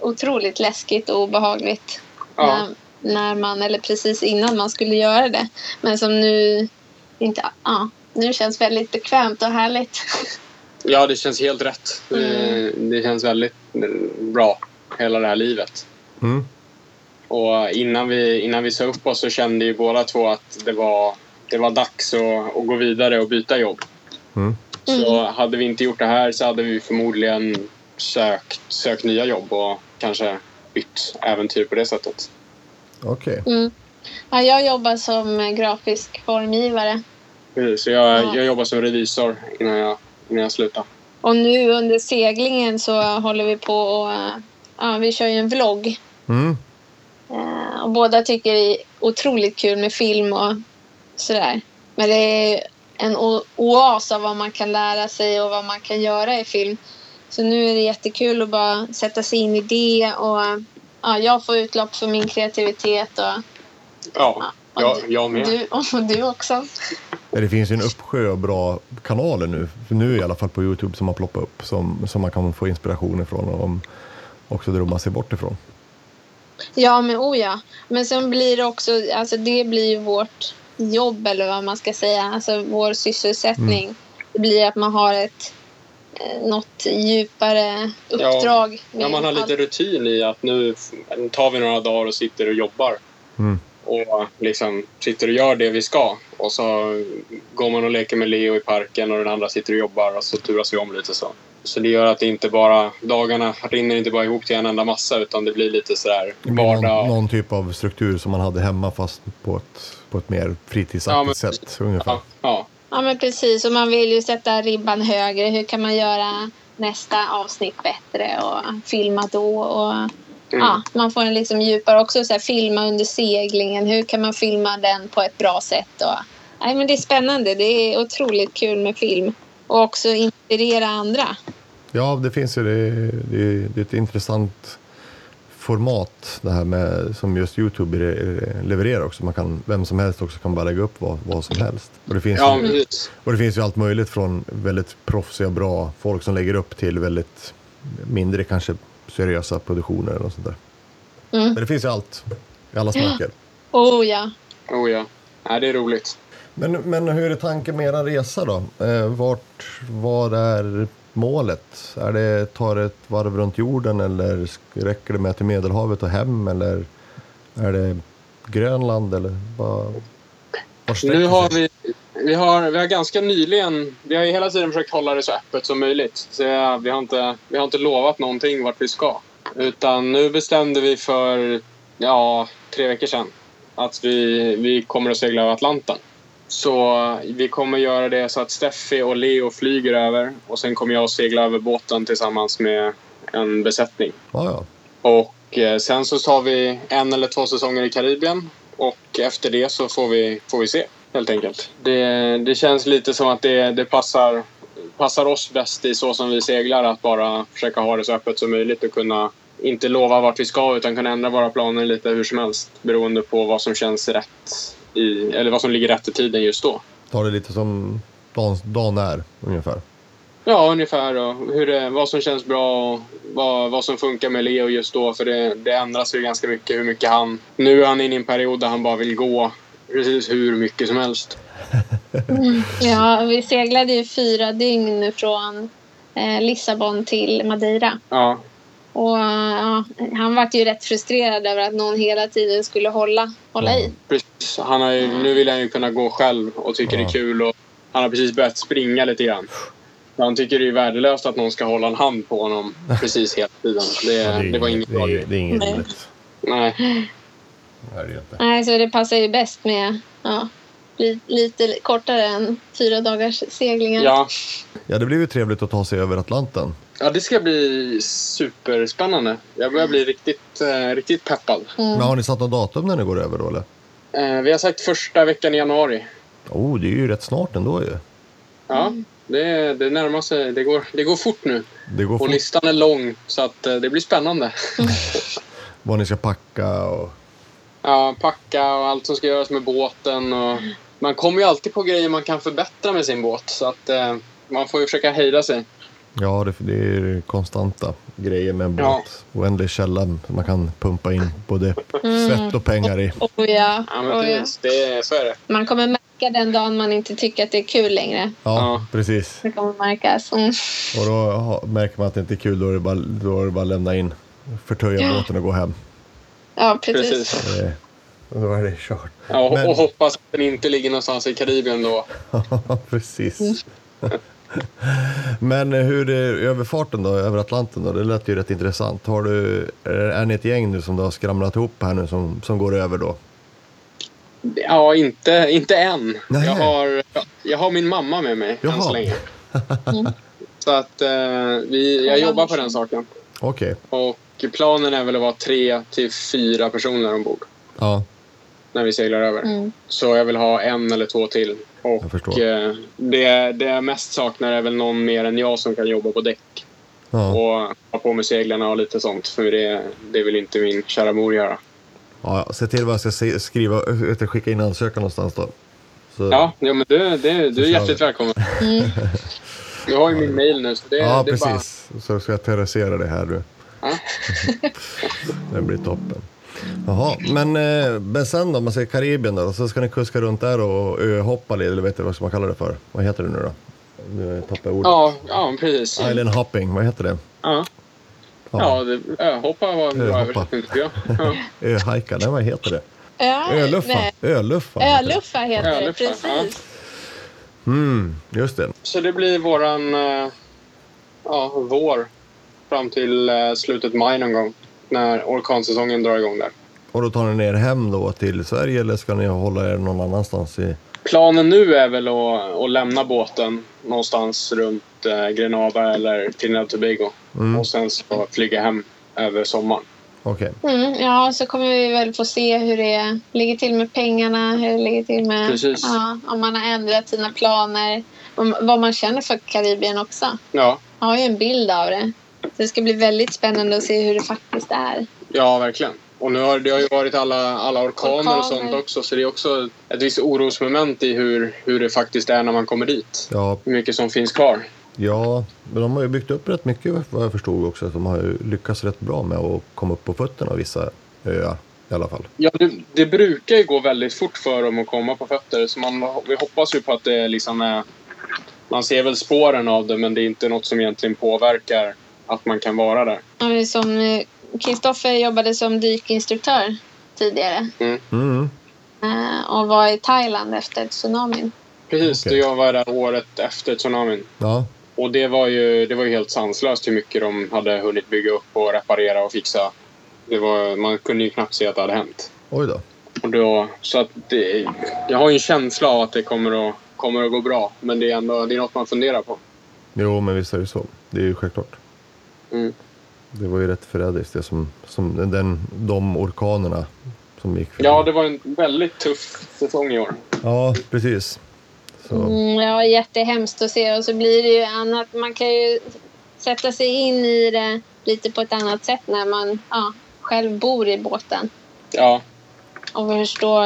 otroligt läskigt och obehagligt. Ja. När, när man, eller precis innan man skulle göra det. Men som nu inte, ja, nu känns väldigt bekvämt och härligt. Ja, det känns helt rätt. Mm. Det, det känns väldigt bra, hela det här livet. Mm. Och innan vi, innan vi sa upp oss så kände ju båda två att det var, det var dags att, att gå vidare och byta jobb. Mm. Så hade vi inte gjort det här så hade vi förmodligen sökt, sökt nya jobb och kanske bytt äventyr på det sättet. Okej. Mm. Ja, jag jobbar som grafisk formgivare. Så jag, Ja. jag jobbar som revisor innan jag, innan jag slutar. Och nu under seglingen så håller vi på och ja, vi kör ju en vlogg. Mm. Eh, och båda tycker det är otroligt kul med film och sådär. Men det är en oas av vad man kan lära sig och vad man kan göra i film. Så nu är det jättekul att bara sätta sig in i det och ja, jag får utlopp för min kreativitet och, Ja, och jag, du, jag med. Du, och du också. Ja, Det finns ju en uppsjö av bra kanaler nu, nu i alla fall på Youtube som har ploppat upp som, som man kan få inspiration ifrån och om, också drömma sig bort ifrån. Ja, men oh ja. Men sen blir det också, alltså det blir ju vårt jobb eller vad man ska säga, alltså vår sysselsättning. Det blir att man har ett eh, något djupare uppdrag. Ja, man har lite rutin i att nu tar vi några dagar och sitter och jobbar. Mm. Och liksom sitter och gör det vi ska. Och så går man och leker med Leo i parken och den andra sitter och jobbar och så turas vi om lite så. Så det gör att det inte bara, dagarna rinner inte bara ihop till en enda massa utan det blir lite sådär blir någon, vardag. någon typ av struktur som man hade hemma fast på ett, på ett mer fritidsaktigt Ja, men- sätt ungefär. Ja, ja. Ja, men precis. Och man vill ju sätta ribban högre. Hur kan man göra nästa avsnitt bättre och filma då? Och, Mm. ja, man får en liksom djupare också. Så här, filma under seglingen. Hur kan man filma den på ett bra sätt? Och, nej, men det är spännande. Det är otroligt kul med film. Och också inspirera andra. Ja, det finns ju det, det, det är ett intressant format det här med som just Youtube re- levererar också. Man kan, vem som helst också kan bara lägga upp vad, vad som helst. Och det, finns ja ju, och det finns ju allt möjligt från väldigt proffsiga bra folk som lägger upp till väldigt mindre kanske seriösa produktioner eller något sånt där. Mm. Men det finns ju allt. I alla smaker. Oh ja. Oh ja. Nej, det är roligt. Men, men hur är tanken med er resa då? Eh, vart, vad är målet? Är det tar ett varv runt jorden eller räcker det med till Medelhavet och hem? Eller är det Grönland? Eller vad, Nu har vi, vi, har, vi har ganska nyligen, vi har hela tiden försökt hålla det så öppet som möjligt. Så vi, har inte, vi har inte lovat någonting vart vi ska. Utan nu bestämde vi för ja, tre veckor sedan att vi, vi kommer att segla över Atlanten. Så vi kommer göra det så att Steffi och Leo flyger över och sen kommer jag att segla över båten tillsammans med en besättning. Ja, ja. Och eh, sen så tar vi en eller två säsonger i Karibien och efter det så får vi, får vi se helt enkelt. Det, det känns lite som att det, det passar, passar oss bäst i så som vi seglar att bara försöka ha det så öppet som möjligt och kunna inte lova vart vi ska utan kunna ändra våra planer lite hur som helst beroende på vad som känns rätt i, eller vad som ligger rätt i tiden just då. Ta det lite som dagen, dagen är ungefär. Ja, ungefär. Och hur det, vad som känns bra och vad, vad som funkar med Leo just då. För det, det ändras ju ganska mycket hur mycket han... Nu är han inne i en period där han bara vill gå precis hur mycket som helst. Ja, vi seglade ju fyra dygn från eh, Lissabon till Madeira. Ja, Och ja, han vart ju rätt frustrerad över att någon hela tiden skulle hålla, hålla i. precis. Han har ju, nu vill han ju kunna gå själv och tycker det Ja. är kul. Och han har precis börjat springa lite grann. Han tycker det är värdelöst att någon ska hålla en hand på honom precis hela tiden. Det, Ja, det, var inget det, bra är, grej. det är inget Nej. roligt. Nej. Det är det inte. Nej, så det passar ju bäst med ja, li, lite kortare än fyra dagars seglingar. Ja. Ja, det blir ju trevligt att ta sig över Atlanten. Ja, det ska bli superspännande. Jag börjar bli riktigt, eh, riktigt peppad. Mm. Men har ni satt något datum när ni går över då eller? Eh, vi har sagt första veckan i januari. Oh, det är ju rätt snart ändå ju. Ja, det, det närmar sig. Det går, det går fort nu. Det går Och fort listan är lång, så att eh, det blir spännande. vad ni ska packa och... Ja, packa och allt som ska göras med båten. Och man kommer ju alltid på grejer man kan förbättra med sin båt. Så att eh, man får ju försöka hejda sig. Ja, det, det är konstanta grejer med en båt. Ja. Oändlig källa man kan pumpa in både Mm. svett och pengar i. Oh, ja. Ja, men Oh, ja. Det, så är det. Man kommer märka den dagen man inte tycker att det är kul längre. Ja, Ja. precis. Det kommer märkas. Mm. Och då märker man att det inte är kul, då är det bara, då är det bara att lämna in, förtöja båten och gå hem. Ja, precis. Precis. Eh, och då är det kört. Ja, och, Men- och hoppas att den inte ligger någonstans i Karibien då. precis. Men hur är överfarten då, över Atlanten då? Det lät ju rätt intressant. Har du, är, ni ett gäng nu som du har skramlat ihop här nu som, som går över då? Ja, inte, inte än. Nej. Jag har, jag har min mamma med mig än Jaha. så länge. Så att eh, vi, jag jobbar på den saken. Okej, Och planen är väl att vara tre till fyra personer ombord ja, när vi seglar över. Mm. Så jag vill ha en eller två till. Jag Och förstår. eh, det, det jag mest saknar är väl någon mer än jag som kan jobba på däck. ja. Och ha på med seglarna och lite sånt. För det, det vill inte min kära mor göra. ja. Se till vad jag ska skriva, eller skicka in ansökan någonstans då. Så, Ja, ja men du, det, du är vi. hjärtligt välkommen. Mm. Du har ju min mail nu. Så det, ja det är bara, precis. Så ska jag terrorisera det här nu. Ja. det blir toppen. Jaha, men, eh, men sen då, om man säger Karibien då, så ska ni kuska runt där och öhoppa lite, eller vet du vad man kalla det för? Vad heter det nu då? Nu tappar jag ordet. ja, ja, precis. Island hopping, vad heter det? Ja, ja det, öhoppa var en bra Öhoppa. översättning tycker jag. Ja. Öhajka, nej vad heter det? Ja, Öluffa. nej. Öluffa. heter. Öluffa heter det, Öluffa, precis. Mm, just det. Så det blir våran eh, ja, vår fram till eh, slutet maj någon gång. När orkansäsongen drar igång där. Och då tar ni ner hem då till Sverige eller ska ni hålla er någon annanstans i... Planen nu är väl att, att lämna båten någonstans runt eh, Grenada eller Trinidad och Tobago. Mm. Och sen så flyga hem över sommaren. Okej. Mm, ja, så kommer vi väl få se hur det ligger till med pengarna, hur det ligger till med Precis. ja, om man har ändrat sina planer, om, vad man känner för Karibien också. Ja, Jag har ju en bild av det. Det ska bli väldigt spännande att se hur det faktiskt är. ja verkligen. Och nu har det har ju varit alla, alla orkaner, och Orkaner. sånt också. Så det är också ett visst orosmoment i hur, hur det faktiskt är när man kommer dit. Ja, Hur mycket som finns kvar. Ja, men de har ju byggt upp rätt mycket vad jag förstod också. Att de har ju lyckats rätt bra med att komma upp på fötterna vissa öar i alla fall. Ja, det, det brukar ju gå väldigt fort för dem att komma på fötter. Så man, vi hoppas ju på att det liksom är... Man ser väl spåren av det, men det är inte något som egentligen påverkar att man kan vara där. Ja, Som eh, Kristoffer jobbade som dykinstruktör tidigare Mm. eh, och var i Thailand efter tsunamin. Precis, Okej. jag var där året efter tsunamin. Ja, Och det var, ju, det var ju helt sanslöst hur mycket de hade hunnit bygga upp och reparera och fixa. Det var, man kunde ju knappt se att det hade hänt. oj då. Och då, så att det, jag har ju en känsla av att det kommer att, kommer att gå bra. Men det är ändå det är något man funderar på. Jo, men visst är det så. Det är ju självklart. Mm. Det var ju rätt förrädiskt det som, som den, de orkanerna som gick förbi. Ja, det var en väldigt tuff säsong i år. Ja, precis. Så, Mm, ja, jättehemskt att se. Och så blir det ju annat. Man kan ju sätta sig in i det lite på ett annat sätt när man ja, själv bor i båten. Ja, Och förstår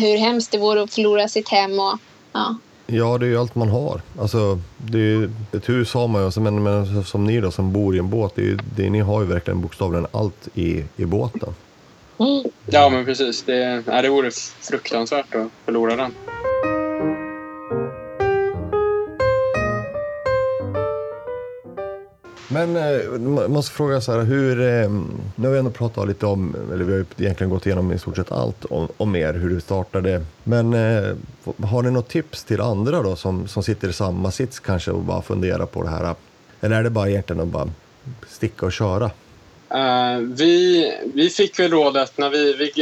hur hemskt det vore att förlora sitt hem. Och, ja. Ja, det är ju allt man har. Alltså, det är ju ett hus har man ju, alltså, men, men som ni då som bor i en båt, det är, det, ni har ju verkligen bokstavligen allt i, i båten. Mm. ja men precis. Det, nej, det vore fruktansvärt att förlora den. Men eh, måste fråga så här, hur, eh, nu har vi ändå pratat lite om, eller vi har ju egentligen gått igenom i stort sett allt om, om er, hur det startade. Men eh, har ni något tips till andra då som, som sitter i samma sits kanske och bara funderar på det här? Eller är det bara egentligen att bara sticka och köra? Uh, vi, vi fick väl rådet när vi, vi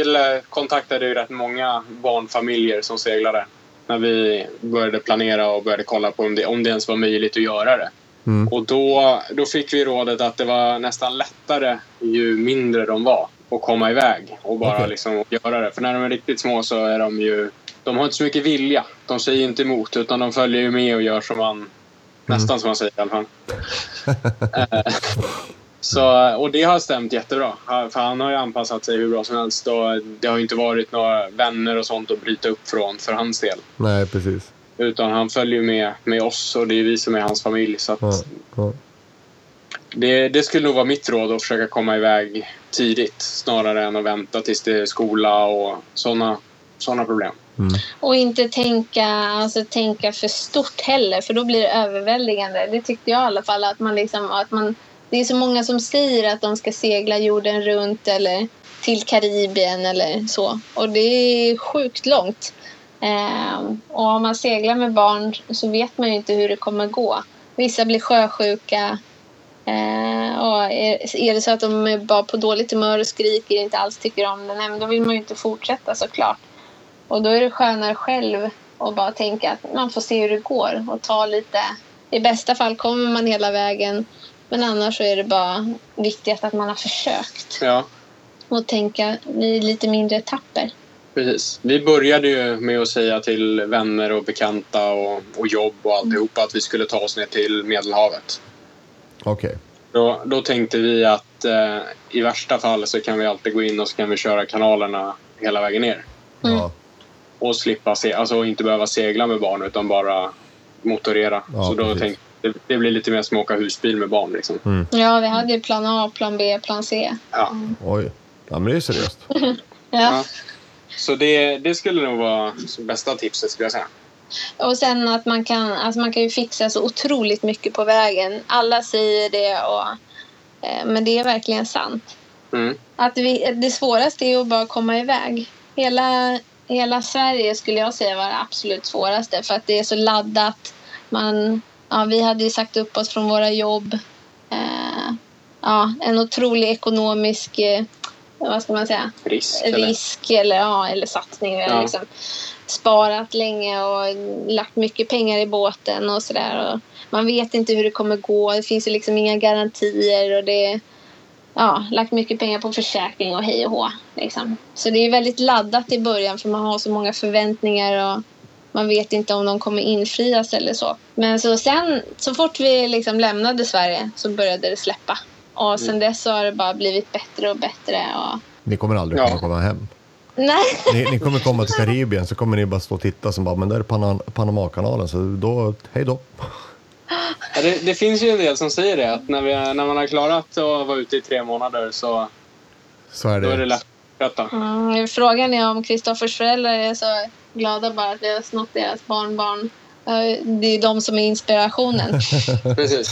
kontaktade ju rätt många barnfamiljer som seglade. När vi började planera och började kolla på om det, om det ens var möjligt att göra det. Mm. Och då, då fick vi rådet att det var nästan lättare ju mindre de var att komma iväg och bara Okej. liksom göra det. För när de är riktigt små så är de ju... De har inte så mycket vilja. De säger inte emot utan de följer ju med och gör som man... Nästan som man säger i alla fall. Eh, så, och det har stämt jättebra. För han har ju anpassat sig hur bra som helst. Och det har ju inte varit några vänner och sånt att bryta upp från för hans del. Nej, precis. Utan han följer med, med oss och det är vi som är hans familj. Så att Ja, ja. det, det skulle nog vara mitt råd att försöka komma iväg tidigt snarare än att vänta tills det är skola och sådana såna problem. Och inte tänka, alltså, tänka för stort heller, för då blir det överväldigande. Det tyckte jag i alla fall. Att man liksom, att man, det är så många som säger att de ska segla jorden runt eller till Karibien eller så. Och det är sjukt långt. Ehm, och om man seglar med barn så vet man ju inte hur det kommer gå. Vissa blir sjösjuka. Eh, och är, det så att de är bara på dåligt humör och skriker och inte alls tycker om det, nej, då vill man ju inte fortsätta såklart. Och då är det skönare själv att bara tänka att man får se hur det går och ta lite. I bästa fall kommer man hela vägen. Men annars så är det bara viktigt att man har försökt. Ja, Och tänka i lite mindre etapper. Precis. Vi började ju med att säga till vänner och bekanta och, och jobb och alltihopa att vi skulle ta oss ner till Medelhavet. Okej. Då, då tänkte vi att eh, i värsta fall så kan vi alltid gå in och så kan vi köra kanalerna hela vägen ner. Ja. Och slippa se, alltså inte behöva segla med barn utan bara motorera. Ja, så då precis. tänkte det, det blir lite mer som att åka husbil med barn. Liksom. Ja, vi hade ju plan A, plan B, plan C. Ja. Oj. Ja, men det är seriöst. Ja. Ja. Så det, det skulle nog vara bästa tipset skulle jag säga. Och sen att man kan, alltså man kan ju fixa så otroligt mycket på vägen. Alla säger det, och, eh, men det är verkligen sant. Mm. Att vi, det svåraste är att bara komma iväg. Hela, hela Sverige skulle jag säga var det absolut svåraste för att det är så laddat. Man, ja, vi hade ju sagt upp oss från våra jobb. Eh, ja, en otrolig ekonomisk eh, vad ska man säga, Risk. eller? risk eller, ja, eller satsning. Vi har Ja. liksom sparat länge och lagt mycket pengar i båten och sådär. Man vet inte hur det kommer gå. Det finns ju liksom inga garantier och det ja, lagt mycket pengar på försäkring och hej och hå. Liksom. Så det är väldigt laddat i början för man har så många förväntningar och man vet inte om de kommer infrias eller så. Men så sen, så fort vi liksom lämnade Sverige så började det släppa. Och sen dess så har det bara blivit bättre och bättre. Och... Ni kommer aldrig Ja. kunna komma hem. Nej, Ni, ni kommer komma till Karibien så kommer ni bara stå och titta som bara, men där är Pana, Panamakanalen så då, hej då. Ja, det, det finns ju en del som säger det, att när, vi, när man har klarat att vara ute i tre månader så Så är då är det det. lätt att. Ja, frågan är om Kristoffers föräldrar är så glada bara att vi har snott deras barnbarn. Det är de som är inspirationen. Precis.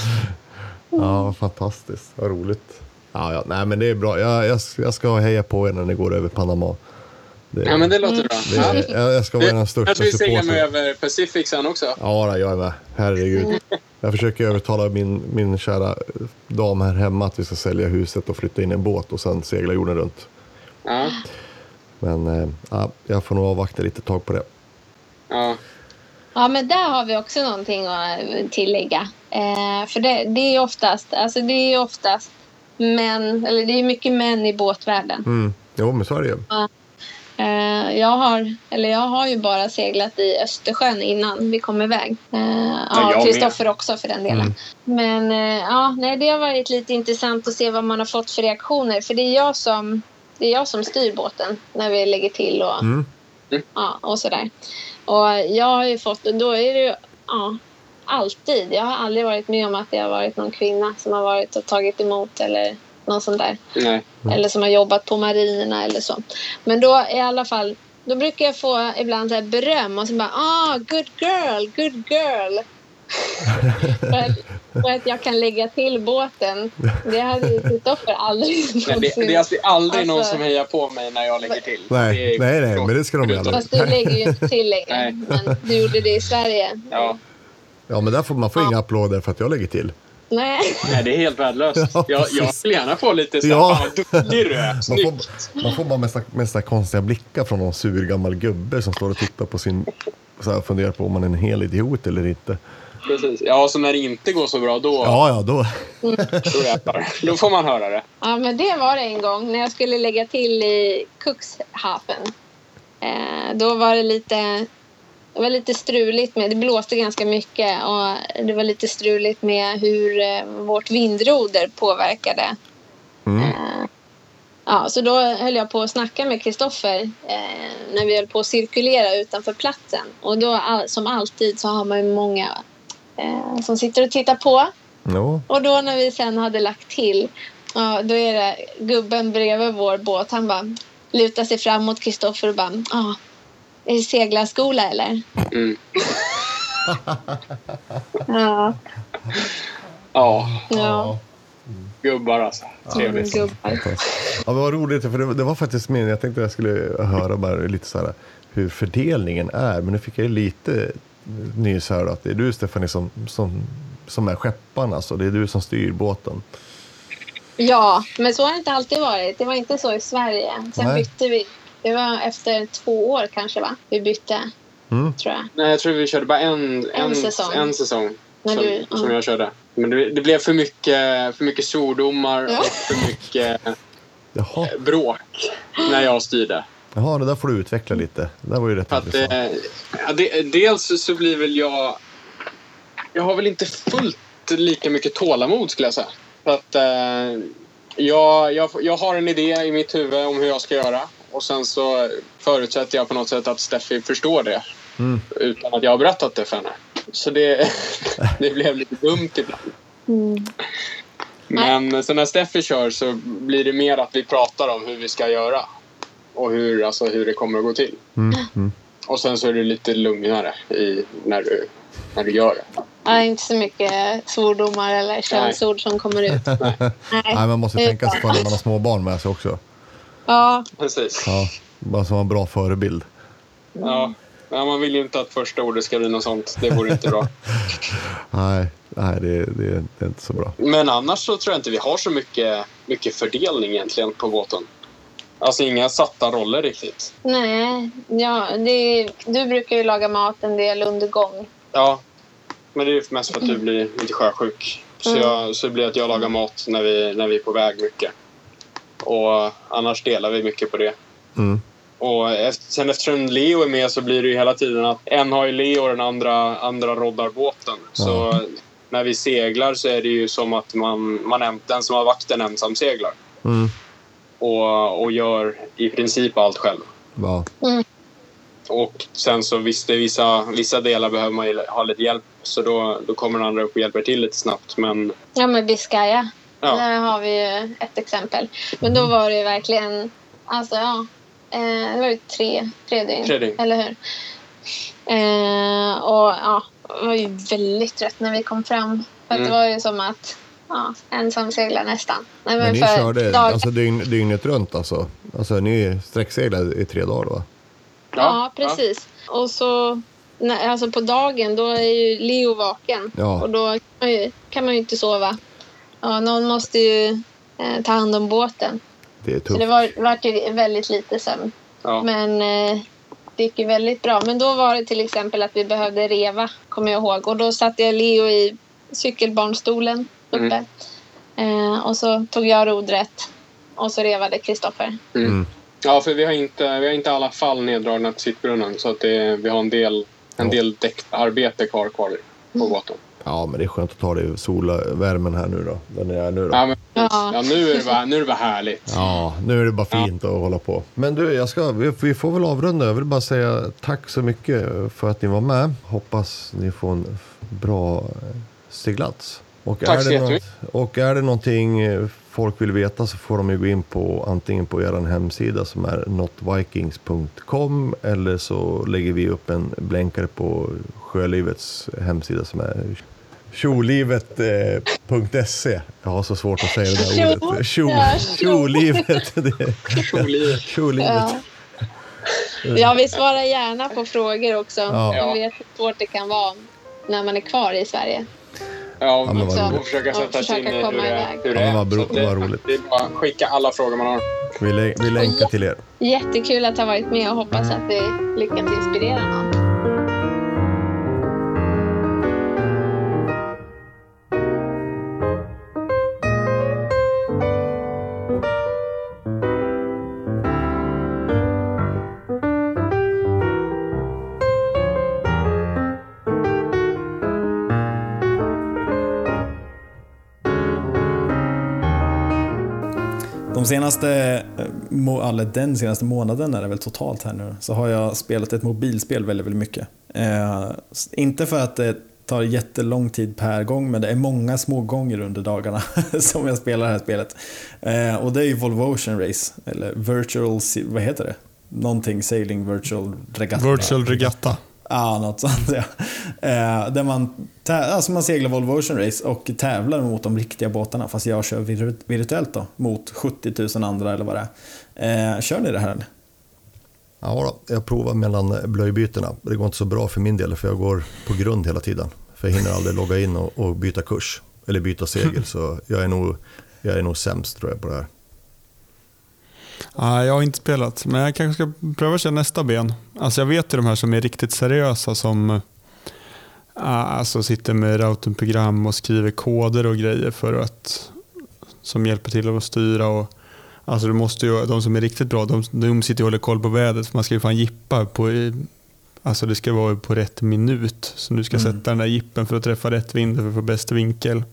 Ja, fantastiskt. Vad roligt. Ja, ja, nej, men det är bra. Jag, jag, jag ska heja på er när ni går över Panama. Det, Ja, men det låter bra. det, Ja. jag, jag ska vara den största Kanske vi seglar med över Pacific sen också. Ja, jag är med. Herregud. Jag försöker övertala min, min kära dam här hemma att vi ska sälja huset och flytta in i en båt och sen segla jorden runt. Ja. Men eh, ja, jag får nog avvakta lite tag på det. Ja. Ja, men där har vi också någonting att tillägga. Eh, för det, det är oftast, alltså det är oftast män, eller det är mycket män i båtvärlden. Mm. Jo, men så är det ju. Eh, jag, har, eller jag har ju bara seglat i Östersjön innan vi kom iväg. Eh, Ja, ja, Kristoffer också för den delen. Mm. Men eh, ja, nej, det har varit lite intressant att se vad man har fått för reaktioner. För det är jag som, det är jag som styr båten när vi lägger till och, Mm. ja, och sådär. Och jag har ju fått, då är det ju ja, alltid. Jag har aldrig varit med om att det har varit någon kvinna som har varit och tagit emot eller någon sån där. Nej. Eller som har jobbat på marinerna eller så. Men då i alla fall, då brukar jag få ibland så här beröm och så bara ah, good girl, good girl. För, att, för att jag kan lägga till båten. Det hade ju Kristoffer aldrig Nej, det, någonsin. det är alltså aldrig någon Alltså- som hejar på mig när jag lägger till. Nej, Det är- nej, nej, men det ska de göra. Fast du lägger ju inte till längre. Men du gjorde det i Sverige. Ja. Ja, men där får, man får inga applåder för att jag lägger till. Nej. Nej, det är helt värdelöst. Ja, jag, jag vill gärna få lite så här, Ja. ja. duktig du är. Man får, man får bara mest, mest så här konstiga blickar från någon sur gammal gubbe som står och tittar på sin... Så här, funderar på om man är en hel idiot eller inte. Precis. Ja, så när det inte går så bra, då, Ja, ja, då... då får man höra det. Ja, men det var det en gång när jag skulle lägga till i Cuxhaven. Eh, då var det lite, det var lite struligt med, det blåste ganska mycket och det var lite struligt med hur eh, vårt vindroder påverkade. Mm. Eh, ja, så då höll jag på att snacka med Kristoffer eh, när vi höll på att cirkulera utanför platsen. Och då all, som alltid så har man ju många eh, som sitter och tittar på. Jo. Och då när vi sen hade lagt till, ja, då är det gubben bredvid vår båt. Han bara lutar sig fram mot Kristoffer och bara, ah, är det seglarskola eller? Mm. Ja, Ja, ja. gubbar alltså. Trevligt. Gubbar. Ja, men vad roligt, för det, det var faktiskt min... Jag tänkte jag skulle höra bara lite så här hur fördelningen är. Men nu fick jag lite nys här att det är du Stephanie som, som, som är skepparen. Alltså. Det är du som styr båten. Ja, men så har det inte alltid varit. Det var inte så i Sverige. Sen Nej. bytte vi. Det var efter två år kanske va? Vi bytte, Mm. tror jag. Nej, jag tror vi körde bara en, en, säsong. En säsong som, du- som ja. jag körde. Men det, det blev för mycket, för mycket svordomar Ja. och för mycket Jaha. eh, bråk när jag styrde. Jaha, det där får du utveckla lite. Det där var ju rätt att, intressant. eh, ja, det, dels så blir väl jag... Jag har väl inte fullt lika mycket tålamod skulle jag säga. För att eh, jag, jag, jag har en idé i mitt huvud om hur jag ska göra. Och sen så förutsätter jag på något sätt att Steffi förstår det. Mm. Utan att jag har berättat det för henne. Så det, det blev lite dumt ibland. Mm. Men så när Steffi kör så blir det mer att vi pratar om hur vi ska göra. Och hur, alltså, hur det kommer att gå till. Mm. Mm. Och sen så är det lite lugnare i, när, du, när du gör det. Ja, inte så mycket svordomar eller könsord som kommer ut. Nej. Nej, man måste tänka sig för när man har små barn med sig också. Ja, Precis. Ja, bara som en bra förebild. Ja. Ja, man vill ju inte att första ordet ska bli något sånt. Det vore inte bra. Nej, nej det, det, det är inte så bra. Men annars så tror jag inte vi har så mycket, mycket fördelning egentligen på båten. Alltså inga satta roller riktigt. nej. Ja, det, du brukar ju laga mat en del under gång. Ja, men det är ju mest för att du blir lite sjösjuk. Så, Mm. jag, så det blir att jag lagar mat när vi, när vi är på väg mycket. Och annars delar vi mycket på det. Mm. Och efter, sen eftersom Leo är med så blir det ju hela tiden att en har ju Leo och den andra, andra roddar båten. Så när vi seglar så är det ju som att man, man äm- den som har vakten ensam seglar. Mm. Och, och gör i princip allt själv. Ja. Och sen så visst, vissa, vissa delar behöver man ju ha lite hjälp Så då, då kommer andra upp och hjälper till lite snabbt. Men Ja, men Biscaya. Ja. Där har vi ju ett exempel. Men då var det ju verkligen... Alltså, ja. Eh, det var ju tre, tre dygn. Tre dygn. Eller hur? Eh, och ja, jag var ju väldigt trött när vi kom fram. För Mm. det var ju som att ja, ensam segla nästan. Nej, Men ni för körde dag- alltså dygn, dygnet runt alltså? Alltså ni sträckseglade i tre dagar va? Ja, precis. Och så när, alltså på dagen då är ju Leo vaken. Ja. Och då kan man, ju, kan man ju inte sova. Ja, någon måste ju eh, ta hand om båten. Det är Så tufft. det var, var ju väldigt lite sömn. Ja. Men eh, det gick ju väldigt bra. Men då var det till exempel att vi behövde reva, kommer jag ihåg. Och då satte jag Leo i cykelbarnstolen uppe. Eh, och så tog jag rodret. Och så revade Kristoffer. Mm. Ja, för vi har inte, vi har inte i alla fall neddragna till sittbrunnen. Så att det, vi har en del, en Ja. del däckarbete kvar, kvar på båten. Ja, men det är skönt att ta det i solavärmen här nu då. Där ni är nu då. Ja, men, Ja. ja, nu, är det bara, nu är det bara härligt. Ja, nu är det bara fint att hålla på. Men du, jag ska, vi, vi får väl avrunda. Jag vill bara säga tack så mycket för att ni var med. Hoppas ni får en bra seglats. Och Tack är så det jättemycket. Och är det någonting eh, folk vill veta så får de ju gå in på antingen på er hemsida som är notvikings.com eller så lägger vi upp en blänkare på Sjölivets hemsida som är tjolivet.se. Jag har så svårt att säga det där ordet. Tjolivet. Tjolivet. Ja. ja, vi svarar gärna på frågor också. Ja. Jag vet hur svårt det kan vara när man är kvar i Sverige. Ja, men vad och roligt. försöka Och sätta sig försöka in i hur komma det, hur det Ja, är. vad bro- Så det, vad roligt. Det är bara att skicka alla frågor man har. Vi, lä- vi länkar till er. Jättekul att ha varit med och hoppas att vi lyckats inspirera någon. Senaste, eh, eller den senaste månaden är det väl totalt här nu, så har jag spelat ett mobilspel väldigt, väldigt mycket. Eh, inte för att det tar jättelång tid per gång, men det är många små gånger under dagarna som jag spelar det här spelet. Eh, och det är ju Volvo Ocean Race, eller Virtual, vad heter det? Någonting Sailing Virtual Regatta. Virtual Regatta. Ja, något sånt ja. Eh, där man, alltså man seglar Volvo Ocean Race och tävlar mot de riktiga båtarna fast jag kör vir- virtuellt då mot 70 000 andra eller vad det är. Eh, kör ni det här eller? Ja, då, jag provar mellan blöjbytena. Det går inte så bra för min del för jag går på grund hela tiden. För jag hinner aldrig logga in och, och byta kurs eller byta segel. Så jag är, nog, jag är nog sämst tror jag på det här. Ja, jag har inte spelat, men jag kanske ska pröva köra nästa ben. Alltså jag vet ju de här som är riktigt seriösa som äh, alltså sitter med routingprogram och skriver koder och grejer för att som hjälper till att styra. Och, alltså du måste ju, de som är riktigt bra, de, de sitter och håller koll på vädret. för Man ska ju fan jippa på Alltså det ska vara på rätt minut. Så du ska Mm. sätta den där jippen för att träffa rätt vind för att få bäst vinkel.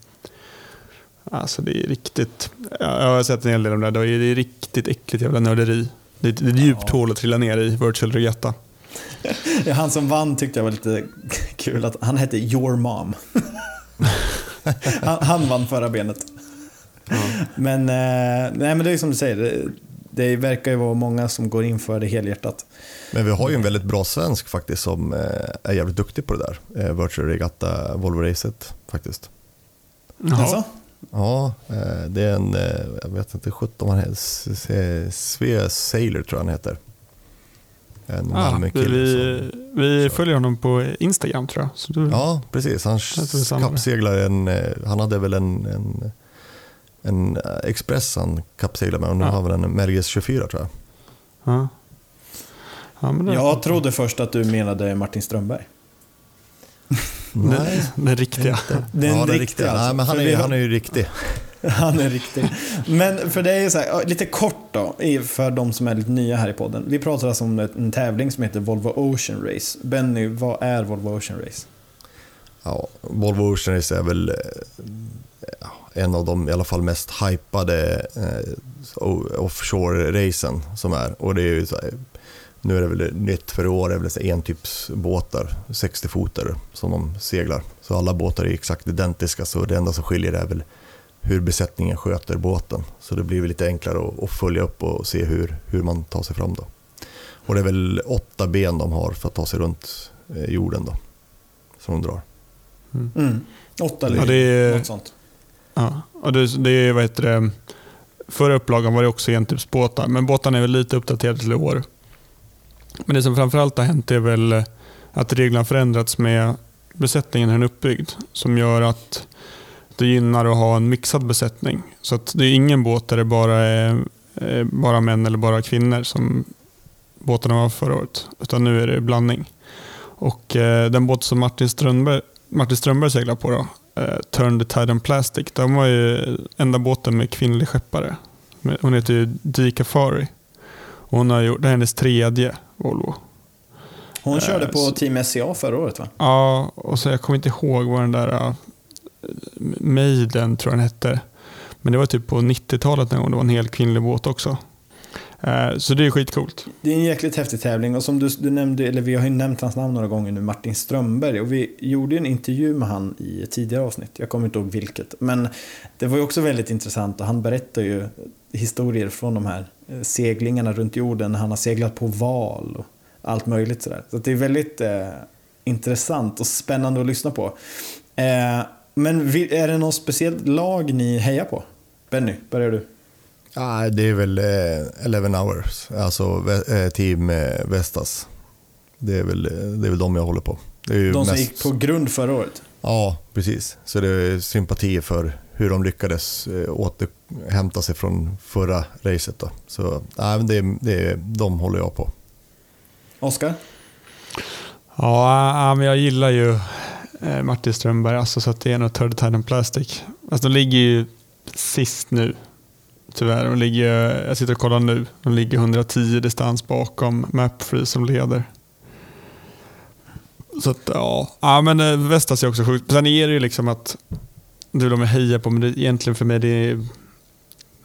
Alltså det är riktigt, ja, jag har sett en hel del om det där. Det är riktigt äckligt jävla nörderi. Det är ett djupt Ja. hål att trilla ner i, virtual regatta. Ja, han som vann tyckte jag var lite kul att han hette Your Mom. han, han vann förra benet. Men, eh, nej, men det är som du säger, det, det verkar ju vara många som går in för det helhjärtat. Men vi har ju en väldigt bra svensk faktiskt som eh, är jävligt duktig på det där. Eh, Virtual Regatta Volvo Racet faktiskt. Alltså? Ja, eh, det är en, eh, jag vet inte, 17 vad han heter, Svea Sailor tror jag han heter. En Ah, vi, som- vi följer honom på Instagram tror jag. Så du, Ja, precis. Han kappseglar en, eh, han hade väl en, en, en eh, Express han kappseglade med och nu Ja. har väl en Merges 24 tror jag. ja. Ja, men det, Jag trodde först att du menade Martin Strömberg. Det, det riktiga. Den ja, den riktiga alltså. Nej, men han är, har- han är ju riktig. Han är riktig. Men för det är så här, lite kort då, för de som är lite nya här i podden. Vi pratar alltså om en tävling som heter Volvo Ocean Race. Benny, vad är Volvo Ocean Race? Ja, Volvo Ocean Race är väl eh, ja, en av de i alla fall mest hypade eh, offshore-racen som är. Och det är ju så här, Nu är det väl nytt för i år, det är väl entypsbåtar, 60-fotare som de seglar. Så alla båtar är exakt identiska, så det enda som skiljer är väl hur besättningen sköter båten. Så det blir väl lite enklare att, att följa upp och se hur, hur man tar sig fram då. Och det är väl åtta ben de har för att ta sig runt eh, jorden då, som de drar. Mm. Åtta eller Ja, det är- något sånt. Ja, och det, det är, vad heter det, förra upplagan var det också entypsbåtar, men båtarna är väl lite uppdaterade till i år. Men det som framförallt har hänt är väl eh, att reglerna förändrats med besättningen, hur den är uppbyggd, som gör att det gynnar att ha en mixad besättning. Så att det är ingen båt där det bara är eh, bara män eller bara kvinnor som båtarna var förra året, utan nu är det blandning. Och eh, Den båt som Martin Strömberg, Martin Strömberg seglar på, då, eh, Turn the Tide and Plastic, den var ju enda båten med kvinnlig skeppare. Hon heter ju Dee Kafari. Och hon har gjort, det är hennes tredje Volvo. Hon Eh, körde på så- Team SCA förra året va? Ja, och så jag kommer inte ihåg vad den där uh, Maiden tror jag den hette. Men det var typ på 90-talet någon gång. Det var en helt kvinnlig båt också. Eh, så det är skitcoolt. Det är en jäkligt häftig tävling och som du, du nämnde, eller vi har ju nämnt hans namn några gånger nu, Martin Strömberg. Och vi gjorde ju en intervju med han i ett tidigare avsnitt, jag kommer inte ihåg vilket. Men det var ju också väldigt intressant och han berättar ju historier från de här eh, seglingarna runt jorden. Han har seglat på val och allt möjligt sådär. Så det är väldigt eh, intressant och spännande att lyssna på. Eh, men vi, är det något speciellt lag ni hejar på? Benny, börjar du? Ja, det är väl eh, 11 hours, alltså eh, team eh, Vestas. Det är, väl, eh, det är väl de jag håller på. Det är ju De som mest- gick på grund förra året? Ja, precis. Så det är sympati för hur de lyckades eh, återhämta sig från förra racet. Då. Så nej, det, är- det, de håller jag på. Oskar? Ja, men jag gillar ju eh, Martin Strömberg. Alltså, så att det är nog Third Tide and Plastic. Alltså, de ligger ju sist nu. Tyvärr. De ligger, jag sitter och kollar nu. De ligger 110 distans bakom Mapfree som leder. Så att, ja. ja men eh, Vestas är också sjukt. Sen är det ju liksom att är de hejar på, men det, egentligen för mig det,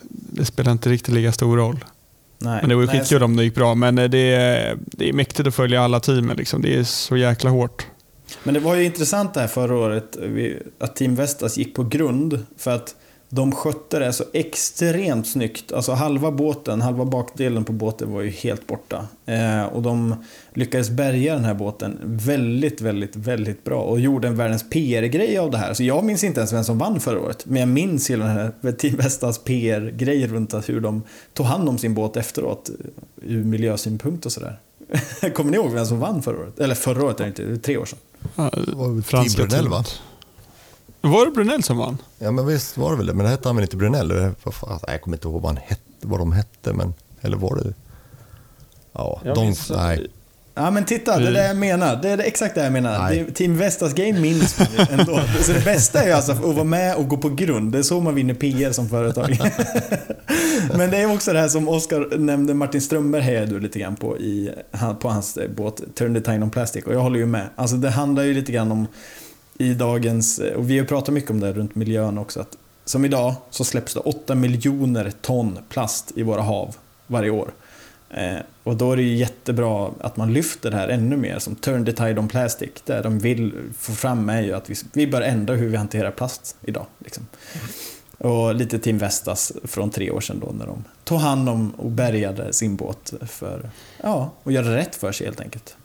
det spelar inte riktigt lika stor roll. Nej. Men det var ju skitkul om det gick bra. Men eh, det är, det är mäktigt att följa alla teamen. Liksom. Det är så jäkla hårt. Men det var ju intressant det här förra året, att Team Vestas gick på grund. För att de skötte det så extremt snyggt. Alltså halva båten, halva bakdelen på båten var ju helt borta. Eh, och de lyckades bärga den här båten väldigt, väldigt, väldigt bra. Och gjorde en världens PR-grej av det här. Så jag minns inte ens vem som vann förra året. Men jag minns hela den här Team Vestas PR-grej runt att hur de tog hand om sin båt efteråt. eh, Ur miljösynpunkt och sådär. Kommer ni ihåg vem som vann förra året? Eller förra året är det inte, det är tre år sedan. Ja, franska Team Brunel, va? Var det Brunel som vann? Ja, men visst var det väl det. Men det hette han väl inte Brunel? Eller vad fan, nej, jag kommer inte ihåg vad, han hette, vad de hette, men... Eller var det... Ja, Jag de... minns Nej. Ja men titta, det är det jag menar. Det är det exakt det jag menar. Det, Team Vestas game minns man ändå. Så det bästa är ju alltså att vara med och gå på grund. Det är så man vinner PR som företag. men det är också det här som Oskar nämnde, Martin Strömberg hejade du lite grann på, i, han- på hans eh, båt Turn the Tide on Plastic. Och jag håller ju med. Alltså det handlar ju lite grann om i dagens, eh, och vi har pratat mycket om det runt miljön också, att som idag så släpps det 8 miljoner ton plast i våra hav varje år. Eh, och då är det ju jättebra att man lyfter det här ännu mer, som Turn the Tide on Plastic. Där de vill få fram är ju att vi, vi bör ändra hur vi hanterar plast idag. Liksom. Och lite Team Vestas från tre år sedan då när de tog hand om och bärgade sin båt för ja, och göra rätt för sig helt enkelt.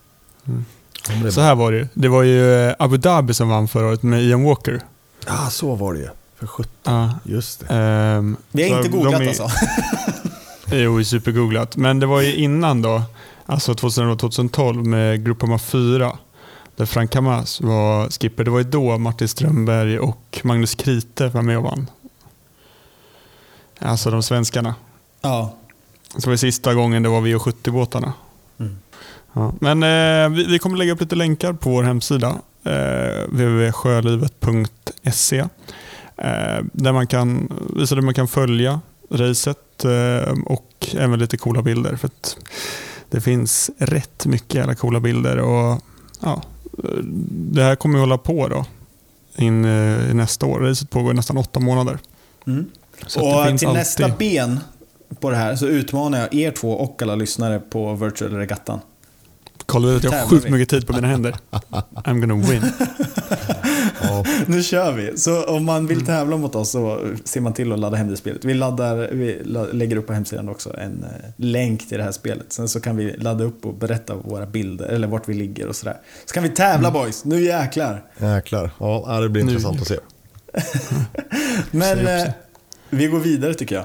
Mm. Ja, det- Så här var det ju. Det var ju eh, Abu Dhabi som vann förra året med Ian Walker. Ja, så var det ju. För 17. Ja, Just det. ehm, Vi har så inte de googlat är- alltså. Jo, supergooglat. Men det var ju innan då, alltså 2011-2012 med Gruppama 4. Där Frank Hamas var skipper. Det var ju då Martin Strömberg och Magnus Krite var med och vann. Alltså de svenskarna. Ja. Så det var sista gången det var V70-båtarna. Ja. Men eh, vi, vi kommer lägga upp lite länkar på vår hemsida. Eh, www.sjölivet.se eh, Där man kan visa hur man kan följa racet eh, och även lite coola bilder. För att det finns rätt mycket alla coola bilder. Och, ja, det här kommer att hålla på då in eh, i nästa år. Racet pågår i nästan åtta månader. Mm. Så att det och finns till alltid- nästa ben på det här så utmanar jag er två och alla lyssnare på Virtual Regattan. Kolla ut att jag har sjukt mycket tid på mina händer. I'm gonna win. Ja, Nu kör vi! Så om man vill tävla mot oss så ser man till att ladda hem det spelet. Vi, laddar, vi lägger upp på hemsidan också en eh, länk till det här spelet. Sen så kan vi ladda upp och berätta våra bilder, eller vart vi ligger och sådär. Så kan vi tävla boys, nu jäklar! jäklar. Ja, det blir Nu- intressant att se. Men eh, vi går vidare tycker jag.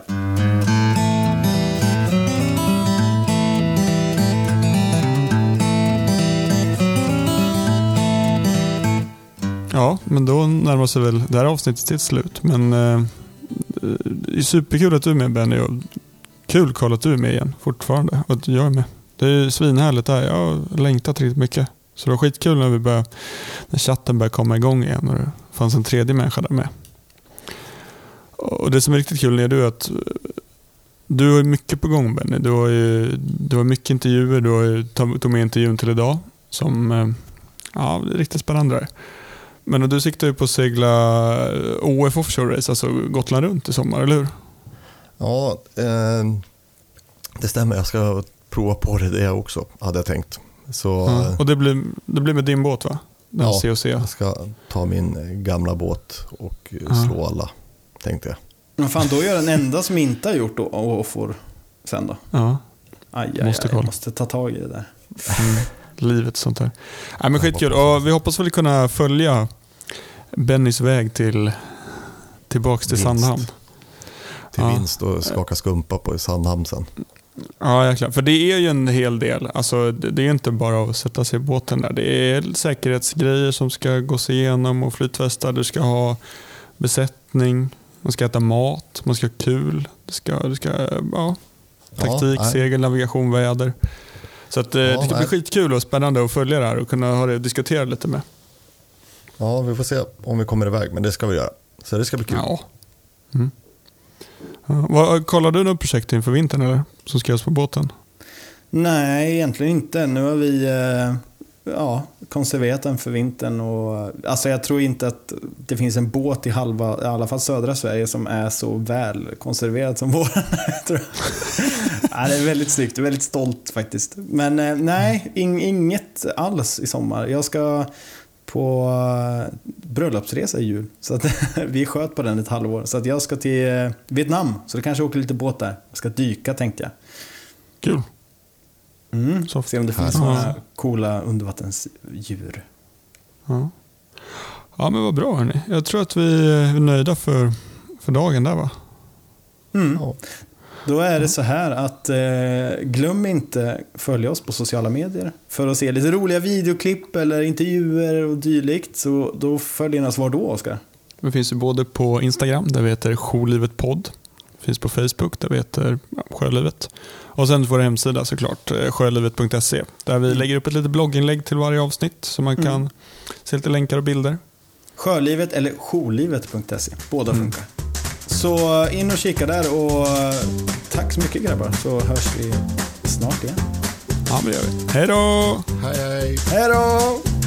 Ja, men då närmar sig väl det här avsnittet till slut. Men eh, det är superkul att du är med Benny och kul Karl att du är med igen fortfarande. Och att jag är med. Det är svinhärligt det här. Jag har längtat riktigt mycket. Så det var skitkul när vi började, när chatten började komma igång igen och det fanns en tredje människa där med. Och det som är riktigt kul är du att eh, du har mycket på gång Benny. Du har, ju, du har mycket intervjuer. Du har ju tog med intervjun till idag som eh, ja, det är riktigt spännande. Där. Men du siktar ju på att segla eh, OF Offshore Race, alltså Gotland runt i sommar, eller hur? Ja, eh, det stämmer. Jag ska prova på det, det också, hade jag tänkt. Så Ja. Och det blir, det blir med din båt va? Den Ja. COC. jag ska ta min gamla båt och Ja. slå alla, tänkte jag. Men fan, då är jag den enda som inte har gjort och, får sen då. Ja, Aj, aj, Måste aj, jag måste ta tag i det där. mm. Livet och sånt där. Nej, men skitkul. Och vi hoppas väl kunna följa Bennys väg till tillbaks till Vinst. Sandhamn. Till Ja. vinst och skaka skumpa på Sandhamn sen. Ja, jäklar. För det är ju en hel del. Alltså, det, är inte bara att sätta sig i båten där. Det är säkerhetsgrejer som ska gås igenom och flytvästar. Du ska ha besättning, man ska äta mat, man ska ha kul. Det ska, det ska, ja, taktik, nej. segel, navigation, väder. Så att, eh, Ja, det ska bli skitkul och spännande att följa det här och kunna ha det, diskutera lite med. Ja, vi får se om vi kommer iväg, men det ska vi göra. Så det ska bli kul. Ja. Mm. Vad, kollar du något projekt inför vintern eller? Som ska göras på båten? Nej, egentligen inte. Nu har vi eh, ja, konserverat den för vintern. Och, alltså jag tror inte att det finns en båt i halva, i alla fall södra Sverige, som är så väl konserverad som vår. ja, det är väldigt snyggt. Är väldigt stolt faktiskt. Men eh, nej, in, inget alls i sommar. Jag ska på eh, bröllopsresa i jul. Så att vi sköt på den ett halvår. Så att jag ska till eh, Vietnam. Så det kanske åker lite båt där. Jag ska dyka tänkte jag. Kul. Mm. Så- Se om det finns Ja. några coola undervattensdjur. Ja. ja, men vad bra hörni. Jag tror att vi är nöjda för, för dagen där va? Mm. Ja. Då är det så här att eh, glöm inte följa oss på sociala medier för att se lite roliga videoklipp eller intervjuer och dylikt. Så då följer ni oss var då, Oskar? Vi finns ju både på Instagram där vi heter Jourlivet podd. Finns på Facebook där vi heter ja, Sjölivet. Och sen vår hemsida såklart, eh, sjölivet.se. Där vi lägger upp ett litet blogginlägg till varje avsnitt så man kan se lite länkar och bilder. Sjölivet eller jourlivet.se. Båda funkar. Så in och kika där och eh, tack så mycket grabbar så hörs vi snart igen. Ja, men det gör vi. Hej då! Hej, hej. Hej då!